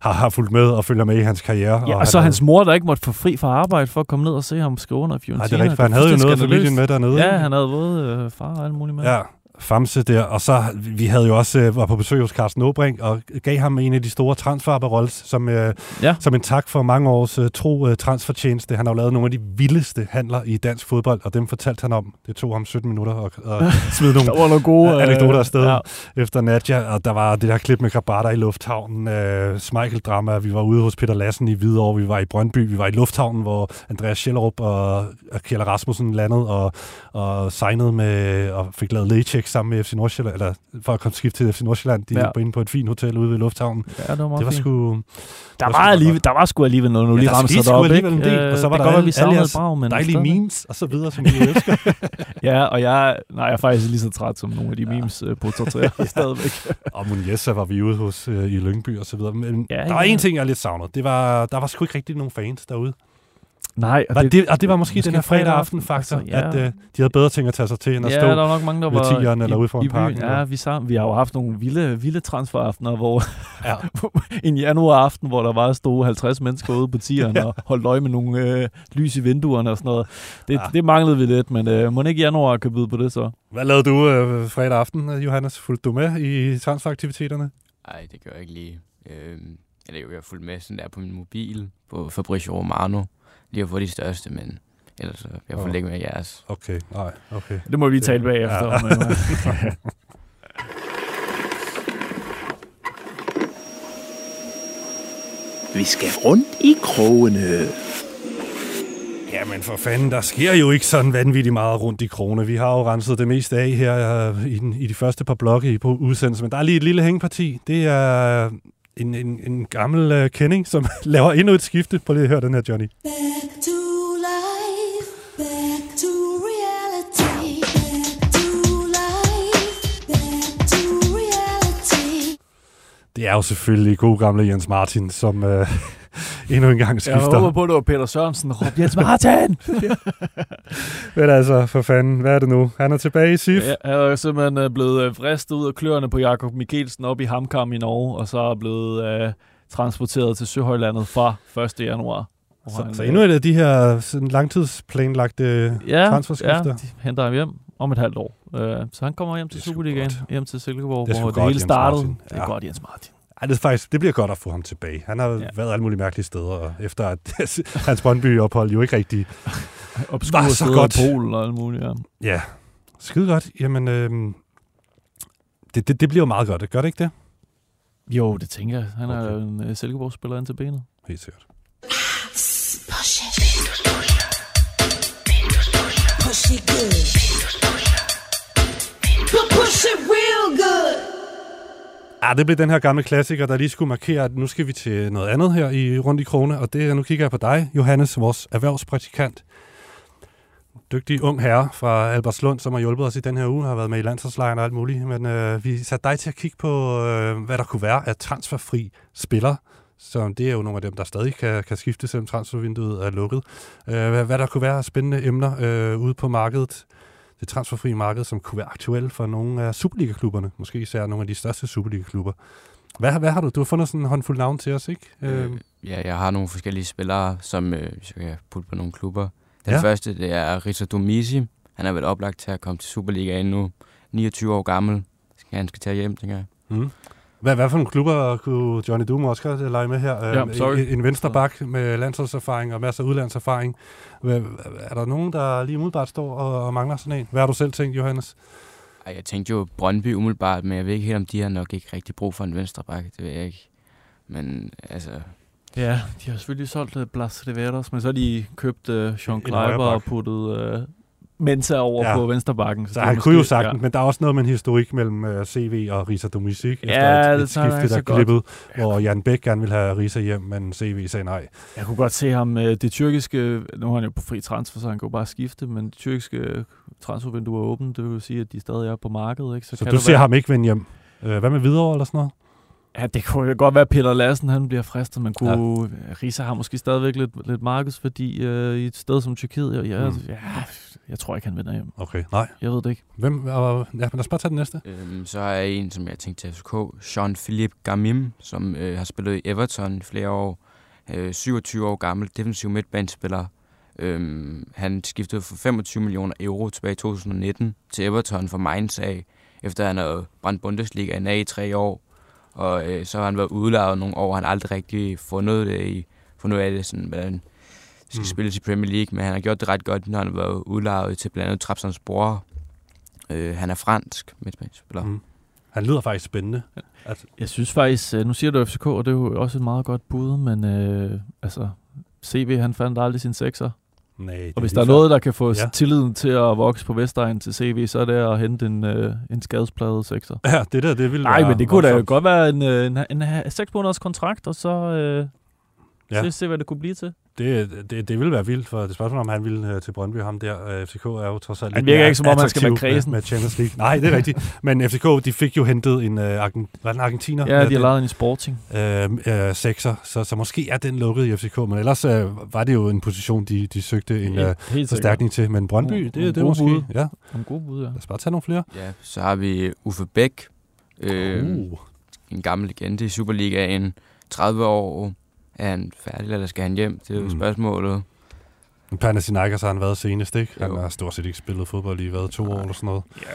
har, har fulgt med og følger med i hans karriere. Ja, og han så havde- hans mor, der ikke måtte få fri fra arbejde for at komme ned og se ham skrive under Fiorentina. Nej, det er rigtigt, for han havde jo noget af familien med dernede, Ja, han havde både øh, far og alt muligt med. Ja, Famse der, og så vi havde jo også øh, var på besøg hos Carsten Åbrink og gav ham en af de store transferbarolles, som, øh, ja. som en tak for mange års øh, tro øh, transfertjeneste. Han har jo lavet nogle af de vildeste handler i dansk fodbold, og dem fortalte han om. Det tog ham 17 minutter at, at smide nogle, Der var nogle gode, øh, anekdoter afsted ja. efter Nadja, og der var det der klip med Grabata i lufthavnen, øh, Smeichel-drama, vi var ude hos Peter Lassen i Hvidovre, vi var i Brøndby, vi var i lufthavnen, hvor Andreas Schellerup og, og Kjell Rasmussen landede og, og signede med, og fik lavet laychecks sammen med FC Nordsjælland, eller for at komme skifte til FC Nordsjælland. De Ja. ja. var inde på et fint hotel ude ved lufthavnen. Ja, det var meget det var fint. sgu... Der var, alligevel, der var sgu alligevel noget, nu lige ramser skete det sgu op, ikke? en del, og så Øh, var det der godt alle, alle jeres brag, men dejlige stadigvæk. memes og så videre, som vi elsker. ja, og jeg, nej, jeg er faktisk lige så træt som nogle af de memes øh, på Tortræer stadigvæk. og Munjessa var vi ude hos øh, i Lyngby og så videre. Men Ja, ja, der var ja. en ting, jeg lidt savnede. Det var, der var sgu ikke rigtig nogen fans derude. Nej, og det, det, og det var måske, måske den her fredag aften faktor, altså, ja. ja. at øh, de havde bedre ting at tage sig til, end at ja, stå der var nok mange, der ved var tigeren eller ude foran parken. Ja, vi, sammen, vi har jo haft nogle vilde, vilde transferaftener, hvor ja. en januar aften, hvor der var stod 50 mennesker ude på tigeren og holdt øje med nogle øh, lys i vinduerne og sådan noget. Det, ja. det manglede vi lidt, men øh, må ikke januar kan byde på det så? Hvad lavede du øh, fredag aften, Johannes? Fulgte du med i transferaktiviteterne? Nej, det gør jeg ikke lige. Øh, eller jo, jeg har fulgt med sådan der på min mobil, på Fabrizio Romano, lige at få de største, men ellers så jeg fulgt Åh. ikke med jeres. Okay, nej, okay. Det må vi tale bagefter om, øh. Vi skal rundt i krogene. Jamen for fanden, der sker jo ikke sådan vanvittigt meget rundt i krone. Vi har jo renset det meste af her øh, i, den, i de første par blokke i på udsendelsen, men der er lige et lille hængeparti. Det er en, en, en gammel uh, kending, som laver endnu et skifte. Prøv lige at høre den her, Johnny. Back to life, back to reality, back to life, back to reality. Det er jo selvfølgelig god gamle Jens Martin, som uh, endnu en gang Jeg skifter. håber på, at det var Peter Sørensen, der råbte, Jens Martin! Men altså, for fanden, hvad er det nu? Han er tilbage i SIF. Ja, han er simpelthen øh, blevet øh, fristet ud af kløerne på Jakob Mikkelsen op i Hamkam i Norge, og så er blevet øh, transporteret til Søhøjlandet fra 1. januar. Så, så øh, endnu et af de her sådan langtidsplanlagte ja, transferskifter. Ja, de henter ham hjem om et halvt år. Øh, så han kommer hjem til Superligaen, hjem til Silkeborg, Det hvor det godt, hele startede. Det er Ja. godt, Jens Martin. Ej, det, er faktisk, det bliver godt at få ham tilbage. Han har ja. været alle mulige mærkelige steder, og efter at hans Brøndby-ophold jo ikke rigtig Obskure var så godt. Polen og alt muligt, ja. Ja, skide godt. Jamen, øhm, det, det, det bliver jo meget godt, gør det ikke det? Jo, det tænker jeg. Han er jo en uh, Silkeborg-spiller ind til benet. Helt sikkert. Push it. Push it good. Push it real good. Ja, det blev den her gamle klassiker, der lige skulle markere, at nu skal vi til noget andet her i rundt i krone, og det er, nu kigger jeg på dig, Johannes, vores erhvervspraktikant. Dygtig ung herre fra Albertslund, som har hjulpet os i den her uge, har været med i landsholdslejren og alt muligt, men øh, vi satte dig til at kigge på, øh, hvad der kunne være af transferfri spillere, så det er jo nogle af dem, der stadig kan, kan skifte, selvom transfervinduet er lukket. Øh, hvad, hvad der kunne være af spændende emner øh, ude på markedet, det transferfri marked, som kunne være aktuelle for nogle af Superliga-klubberne, måske især nogle af de største Superliga-klubber. Hvad, hvad har du? Du har fundet sådan en håndfuld navn til os, ikke? Øh, Ja, jeg har nogle forskellige spillere, som øh, hvis jeg kan putte på nogle klubber. Den Ja. første, det er Rita Domisi. Han er vel oplagt til at komme til Superligaen nu. 29 år gammel. Skal han skal tage hjem, tænker jeg. Mm. Hvad, hvad for nogle klubber kunne Johnny Doom også godt lege med her? Ja, Øhm, sorry. en, en venstre bak med landsholdserfaring og masser af udlandserfaring. Hvad, er der nogen, der lige umiddelbart står og, og mangler sådan en? Hvad har du selv tænkt, Johannes? Ej, jeg tænkte jo Brøndby umiddelbart, men jeg ved ikke helt, om de har nok ikke rigtig brug for en venstre bakke. Det ved jeg ikke. Men altså... Ja, de har selvfølgelig solgt uh, Blas Riveros, men så har de købt uh, Sean Kleiber og puttet uh, Mensa over ja. på vensterbakken. Så er han kunne jo sagtens, ja. men der er også noget med en historik mellem uh, CV og Risa Domisik. efter Ja, et, det et skifte, der så godt. klippede, hvor Jan Bæk gerne ville have Risa hjem, men CV sagde nej. Jeg kunne godt se ham, øh, det tyrkiske, nu er han jo på fri transfer, så han kan jo bare skifte, men det tyrkiske transfervindue er åbent, det vil sige, at de stadig er på markedet. Ikke? Så kan du ser være- ham ikke vende hjem. Uh, hvad med videre eller sådan noget? Ja, det kunne godt være, at Peter Lassen han bliver fristet. Man kunne, ja. Risa har måske stadigvæk lidt, lidt markedsværdi øh, i et sted som Tyrkiet. Mm. mm. ja, jeg tror ikke, han vender hjem. Okay, nej. Jeg ved det ikke. Hvem, og, ja, men lad os bare tage den næste. Øhm, så har jeg en, som jeg tænkte til FCK, Jean-Philippe Gamim, som øh, har spillet i Everton i flere år. Øh, 27 år gammel, defensiv midtbanespiller. Øhm, han skiftede for 25 millioner euro tilbage i 2019 til Everton for Mainz af, efter han havde brændt Bundesliga af i tre år. Og øh, så har han været udlejet nogle år, han har aldrig rigtig fundet, det i, fundet af det, sådan, hvordan det skal Mm. spilles i Premier League, men han har gjort det ret godt, når han været udlejet til blandt andet Trabzonspor. Øh, han er fransk midtbanespiller. Mm. Han lyder faktisk spændende. At, Jeg synes faktisk, øh, nu siger du FCK, og det er jo også et meget godt bud, men øh, altså, CV han fandt aldrig sin sekser. Nej, Og hvis der er noget, der kan få Ja. tilliden til at vokse på Vestegn til CV, så er det at hente en, øh, en skadesplade sekser. Ja, det der, det ville Nej, men det kunne da godt være en, øh, en, en, en 6 måneders kontrakt, og så øh, Ja. ja. se, se, hvad det kunne blive til. Det, det, det ville være vildt, for det spørgsmål, om han ville øh, til Brøndby, ham der. Øh, FCK er jo trods alt Han lidt virker mere ikke, som om han skal være attraktiv med-. Med, Champions League. Nej, det er rigtigt. Men FCK, de fik jo hentet en, øh, Argen, var det en argentiner? Ja, de har lavet en i Sporting. Øh, øh, sekser, så, så måske er den lukket i FCK, men ellers øh, var det jo en position, de, de søgte en Helt- øh, helt forstærkning til. Men Brøndby, det, nogle det er måske... bud. Ja. Nogle gode bud, ja. Lad os bare tage nogle flere. Ja, så har vi Uffe Bæk, øh, Uh. en gammel legende i Superligaen. 30 år. Er han færdig, eller skal han hjem? Det er jo Mm. spørgsmålet. Panathinaikos har han været senest, ikke? Han Jo. har stort set ikke spillet fodbold i hvad, to år eller sådan noget. Ja,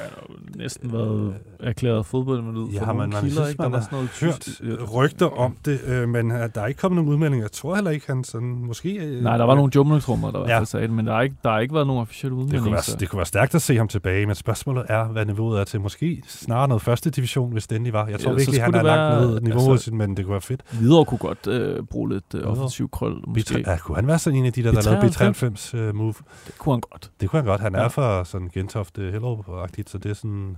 næsten været erklæret fodboldminut Ja, for man, man, kilder, synes, ikke? Man var har sådan noget hørt tysk- rygter om det, øh, men øh, der er ikke kommet nogen udmeldinger. Jeg tror heller ikke, han sådan, måske... Øh, Nej, der var nogle jumletrummer, der Ja. fald sagde det, men der har ikke, der har ikke været nogen officiel det udmelding. kunne, være, det kunne være stærkt at se ham tilbage, men spørgsmålet er, hvad niveauet er til. Måske snarere noget første division, hvis det endelig var. Jeg tror Ja, virkelig, han er det langt være- ned niveauet, altså- men det kunne være fedt. Hvidovre kunne godt øh, bruge lidt øh, offensiv krøl, måske. B3, ja, kunne han være sådan en af de der, der lavede B93 uh, move? Det kunne han godt. Det kunne han godt. Han er Ja. fra sådan Gentofte Hellerup-agtigt, så det er sådan...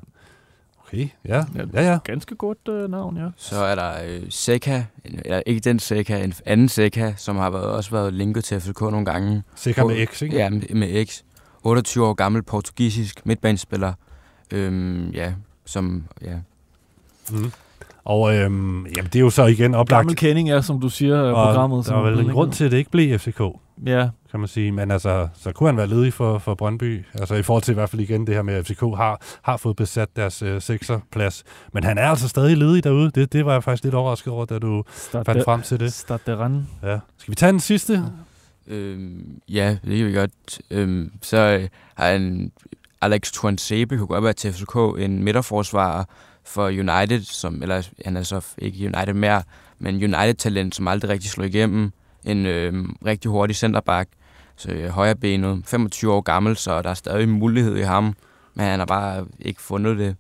Okay, ja, Ja, ja, ja. Ganske godt øh, navn, ja. Så er der øh, Seca, eller ikke den Seca, en anden Seca, som har været, også været linket til FCK nogle gange. Seca med X, ikke? Ja, med, med X. 28 år gammel portugisisk midtbanespiller. Øhm, ja, som, ja. Mm. Og øhm, jamen, det er jo så igen oplagt. Gammel kending er, som du siger, af Og programmet. Der som er er vel en grund til, at det ikke blev FCK. Ja. Kan man sige. Men altså, så kunne han være ledig for, for Brøndby. Altså i forhold til i hvert fald igen det her med, at FCK har, har fået besat deres øh, sekserplads. Men han er altså stadig ledig derude. Det, det var jeg faktisk lidt overrasket over, da du Start fandt der- frem til det. Start rende. Ja. Skal vi tage den sidste? Øhm, ja, det kan vi godt. Øhm, så øh, har en Alex Tuansebe, kunne godt være til FCK, en midterforsvarer for United, som, eller han er så ikke United mere, men United-talent, som aldrig rigtig slog igennem. En øh, rigtig hurtig centerback, så øh, højrebenet, 25 år gammel, så der er stadig mulighed i ham, men han har bare ikke fundet det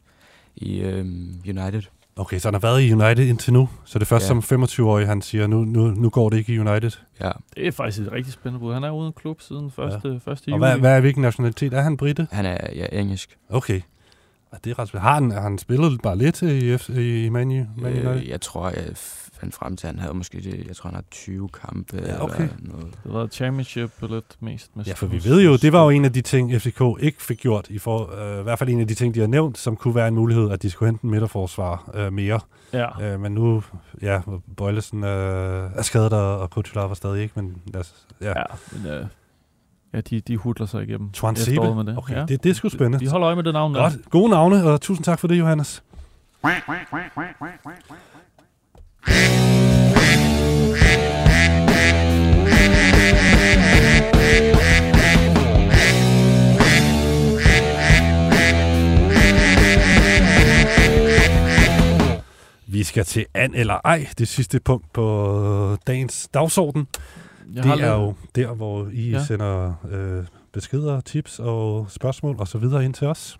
i øh, United. Okay, så han har været i United indtil nu. Så det er først Ja. som 25-årig, han siger, nu, nu, nu går det ikke i United. Ja. Det er faktisk et rigtig spændende bud. Han er uden klub siden 1. Ja. 1. Og juli. hvad, hvad er hvilken nationalitet? Er han britte? Han er ja, engelsk. Okay. Ja, det er ret. Har han, har han spillet bare lidt i, F- i Man, U- Man United? Øh, jeg tror, jeg fandt frem til, at han havde måske, det, jeg tror, han har 20 kampe Ja, okay. eller noget. Det var championship lidt mest. Med Ja, for vi ved jo, det var jo en af de ting, FCK ikke fik gjort, i, for, øh, i hvert fald en af de ting, de har nævnt, som kunne være en mulighed, at de skulle hente en midterforsvar øh, mere. Ja. Øh, men nu, ja, Bøjlesen øh, er skadet, og, og var stadig ikke, men lad os, ja. Ja, men øh, ja, de, de hudler sig igennem. Twan efteråret Sebe? med det. Okay, ja. det, det er sgu spændende. Vi holder øje med det navn. der. Godt. Gode navne, og tusind tak for det, Johannes. Vi skal til an eller ej, det sidste punkt på dagens dagsorden. Jeg det er jo der, hvor I ja. sender øh, beskeder, tips og spørgsmål og så videre ind til os.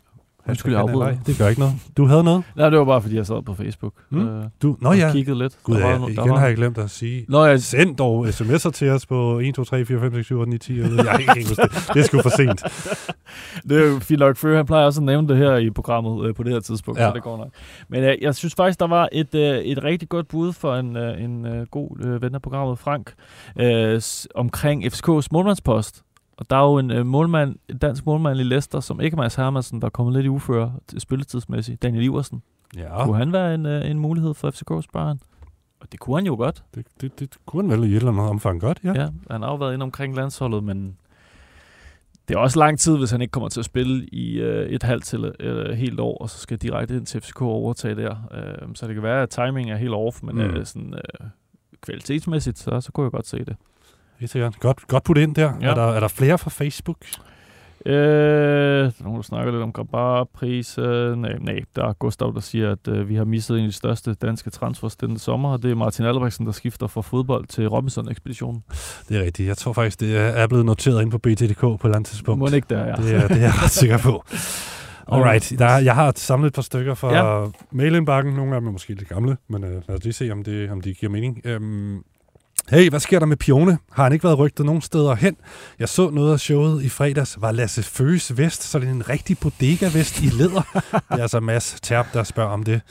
Undskyld, jeg afbryder. Det gør ikke noget. Du havde noget? Nej, det var bare, fordi jeg sad på Facebook. Mm. Øh, Du, nå og ja. kiggede lidt. Gud, Der var ja, igen var- har jeg glemt at sige. Nå, jeg- Send dog sms'er til os på 1, 2, 3, 4, 5, 6, 7, 8, 9, 10. Jeg, jeg ikke huske det. Det er sgu for sent. det er jo fint nok, for han plejer også at nævne det her i programmet øh, på det her tidspunkt, ja. Så det går nok. Men øh, jeg synes faktisk, der var et, øh, et rigtig godt bud for en, øh, en øh, god øh, ven af programmet, Frank, øh, omkring FCK's målmandspost. Og der er jo en øh, målmand, en dansk målmand i Leicester, som ikke er Mads Hermansen, der er kommet lidt i uføre spilletidsmæssigt. Daniel Iversen. Ja. Kunne han være en, øh, en mulighed for FCK, spørger han? Og det kunne han jo godt. Det, det, det kunne han vel i et eller andet omfang godt, ja. Ja, han har jo været inde omkring landsholdet, men det er også lang tid, hvis han ikke kommer til at spille i øh, et halvt til øh, helt år, og så skal direkte ind til FCK og overtage der. Øh, så det kan være, at timing er helt off, men Mm. øh, sådan, øh, kvalitetsmæssigt, så, så kunne jeg godt se det. Helt sikkert. Godt, godt putte ind der. Ja. Er der. Er der flere fra Facebook? Øh, der er nogen, der snakker lidt om Grabar-pris. Øh, nej, nej, der er Gustav, der siger, at øh, vi har mistet en af de største danske transfers denne sommer, og det er Martin Albrechtsen, der skifter fra fodbold til Robinson-ekspeditionen. Det er rigtigt. Jeg tror faktisk, det er- blevet noteret ind på BTDK på et eller andet tidspunkt. Må ikke der, ja. Det er, det er jeg ret sikker på. Alright, der, er- jeg har samlet et par stykker fra ja. mailindbakken. Nogle af dem er måske lidt gamle, men øh, lad os lige se, om, det, om de giver mening. Øhm, Hey, hvad sker der med Pione? Har han ikke været rygtet nogen steder hen? Jeg så noget af showet i fredags. Var Lasse Føges vest, så det er en rigtig bodega-vest i læder? det er altså Mads Terp, der spørger om det.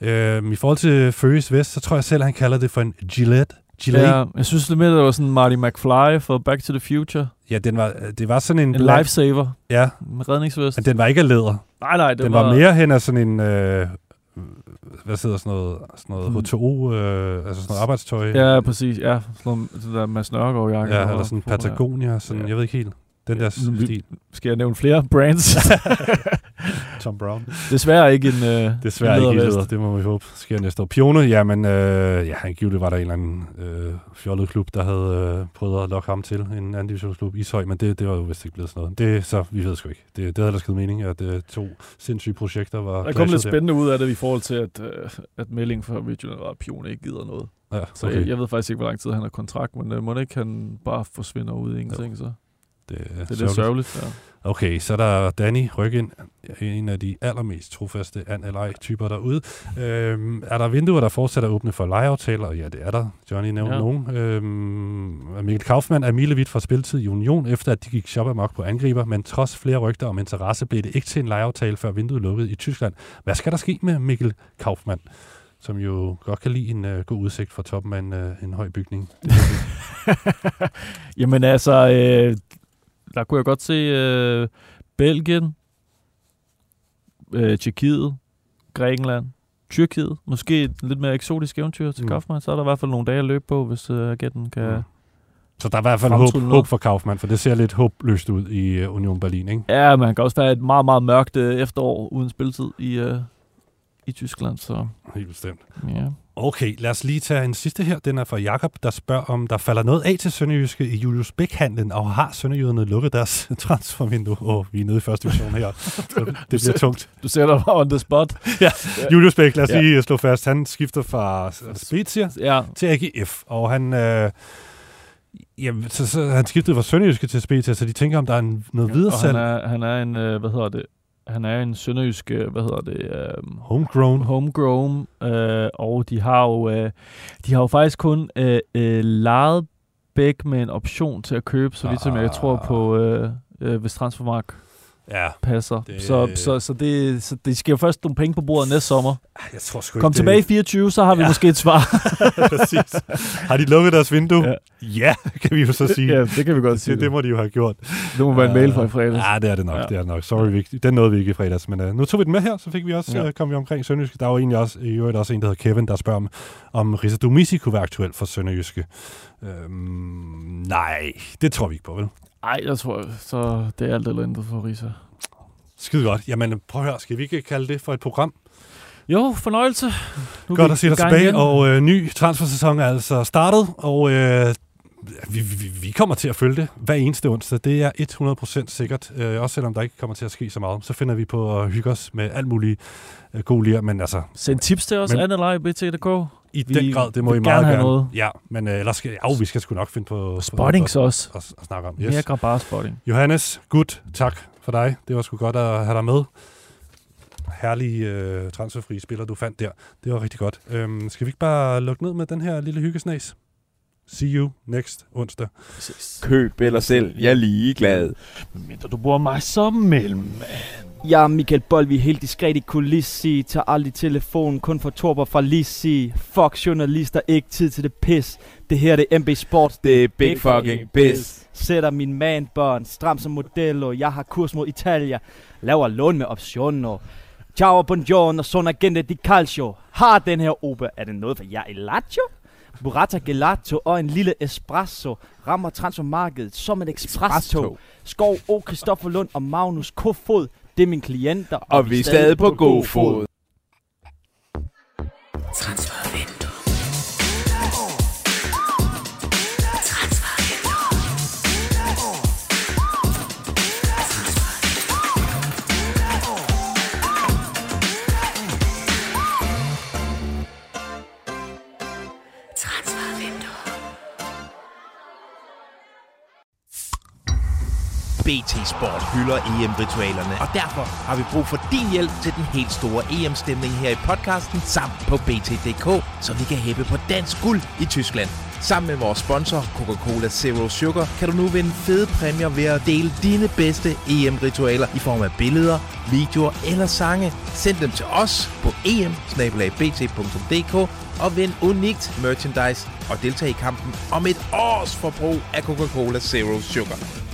Øhm, I forhold til Føges vest, så tror jeg selv, han kalder det for en Gillette. Gillette. Ja, jeg synes det med, det var sådan Marty McFly for Back to the Future. Ja, den var, det var sådan en... En lifesaver. Ja. En redningsvest. Men den var ikke af læder. Nej, nej, det den var- var mere hen af sådan en... Øh, hvad hedder sådan noget, sådan noget Hmm. H2O, øh, altså sådan noget arbejdstøj. Ja, præcis. Ja, sådan noget, det der Mads Nørgaard-jakke. Ja, eller sådan ja. Patagonia, sådan, jeg ved ikke helt. Den der stil. Skal jeg nævne flere brands? Tom Brown. Desværre ikke en øh, Desværre en ikke leder, det må vi håbe sker næste år. Pione, jamen, øh, ja, angiveligt var der en eller anden øh, fjollet klub, der havde øh, prøvet at lokke ham til en anden divisionsklub, Ishøj, men det, det var jo vist ikke blevet sådan noget. Det, så vi ved sgu ikke. Det, det havde ellers givet mening, at øh, to sindssyge projekter var Der kom lidt der. spændende ud af det i forhold til, at, øh, at meldingen fra Midtjylland var, at Pion ikke gider noget. Ja, Så okay. jeg, jeg ved faktisk ikke, hvor lang tid han har kontrakt, men øh, må ikke han bare forsvinder ud i ingenting, så Det, det er lidt sørgeligt. Ja. Okay, så er der Danny Ryggen, en af de allermest trofaste an typer derude. Øhm, er der vinduer, der fortsætter åbne for lejeaftaler? Ja, det er der. Johnny nævnte Ja. nogen. Øhm, Mikkel Kaufmann er milevidt fra spilletid i Union, efter at de gik shop amok på angriber, men trods flere rygter om interesse blev det ikke til en lejeaftale, før vinduet lukkede i Tyskland. Hvad skal der ske med Mikkel Kaufmann? som jo godt kan lide en uh, god udsigt fra toppen af en, uh, en høj bygning. Jamen altså, øh, der kunne jeg godt se øh, Belgien, øh, Tjekkiet, Grækenland, Tyrkiet. Måske et lidt mere eksotisk eventyr til Mm. Kaufmann. Så er der i hvert fald nogle dage at løbe på, hvis øh, agenten kan... Mm. Så der er i hvert fald håb, håb for Kaufmann, for det ser lidt håbløst ud i uh, Union Berlin, ikke? Ja, man kan også være et meget, meget mørkt øh, efterår uden spilletid i, øh, i Tyskland. Så Helt bestemt. ja. Okay, lad os lige tage en sidste her. Den er fra Jakob, der spørger, om der falder noget af til Sønderjyske i Julius Bæk-handlen, og har Sønderjyderne lukket deres transfervindue? Åh, oh, vi er nede i første division her. Så det bliver tungt. Du sætter mig on the spot. ja. Julius Bæk, lad os Ja. lige slå fast, han skifter fra Spezia ja. til AGF, og han... Øh, Jamen, så, så han skiftede fra Sønderjyske til Spezia, så de tænker, om der er en, noget videre Og han er, han er en, øh, hvad hedder det, han er en sønderjysk, øh, hvad hedder det? Øh, homegrown. Homegrown, øh, og de har jo, øh, de har jo faktisk kun øh, øh, lejet Bæk med en option til at købe, så vidt som jeg tror på, øh, øh, hvis Transfermark ja, passer. det- Så, så, så, det, så det skal jo først nogle penge på bordet næste sommer. Jeg tror sgu Kom ikke, tilbage i det- 24, så har vi Ja. måske et svar. Præcis. Har de lukket deres vindue? Ja. ja, kan vi jo så sige. Ja, det kan vi godt sige. Det, det må de jo have gjort. Det må være en mail fra i fredags. Ja, det er det nok. Ja. Det er det nok. Sorry, vi, den nåede vi ikke i fredags. Men uh, nu tog vi den med her, så fik vi også, ja. uh, kom vi omkring Sønderjyske. Der var egentlig også, i øvrigt også en, der hedder Kevin, der spørger om, om Risa Dumisi kunne være aktuel for Sønderjyske. Øhm, nej, det tror vi ikke på, vel? Nej, jeg tror, så det er alt eller intet for Risa. Skide godt. Jamen, prøv at høre, skal vi ikke kalde det for et program? Jo, fornøjelse. Nu Godt at se dig tilbage, igen. og øh, ny transfersæson er altså startet, og øh, vi, vi, vi kommer til at følge det hver eneste onsdag. Det er 100% sikkert, øh, også selvom der ikke kommer til at ske så meget. Så finder vi på at hygge os med alt muligt øh, god lir, men altså... Send tips til os, men- Anne Lej, BT.dk. I Vi den grad, det må I meget gerne noget. Ja, men øh, ellers skal, jo, vi skal sgu nok finde på... Spottings på, også. At, at snakke om. Mere grabar spotting. Johannes, gut, tak for dig. Det var sgu godt at have dig med. Herlige øh, transferfri spiller, du fandt der. Det var rigtig godt. Øhm, skal vi ikke bare lukke ned med den her lille hyggesnas? See you next onsdag. Køb eller selv, jeg er ligeglad. Mindre du bruger mig som mellem. Jeg er Michael Bolvi, helt diskret i kulissi Tager aldrig telefonen, kun for torber fra Lissi Fuck journalister, ikke tid til det pis Det her det er MB Sports Det er big fucking biz. Sætter min manbånd, stram som modello Jeg har kurs mod Italia Laver lån med optioner Ciao, buongiorno, sono agente di calcio Har den her ope, er det noget for jer i Lazio? Burrata gelato og en lille espresso rammer transfermarkedet som et ekspresstog. Skov O. Christoffer Lund og Magnus Kofod, det er mine klienter. Og vi er stadig på god fod. Transfervindue. BT Sport hylder EM-ritualerne, og derfor har vi brug for din hjælp til den helt store EM-stemning her i podcasten samt på BT.dk, så vi kan hæppe på dansk guld i Tyskland. Sammen med vores sponsor, Coca-Cola Zero Sugar, kan du nu vinde fede præmier ved at dele dine bedste EM-ritualer i form af billeder, videoer eller sange. Send dem til os på em og vind unikt merchandise og deltag i kampen om et års forbrug af Coca-Cola Zero Sugar.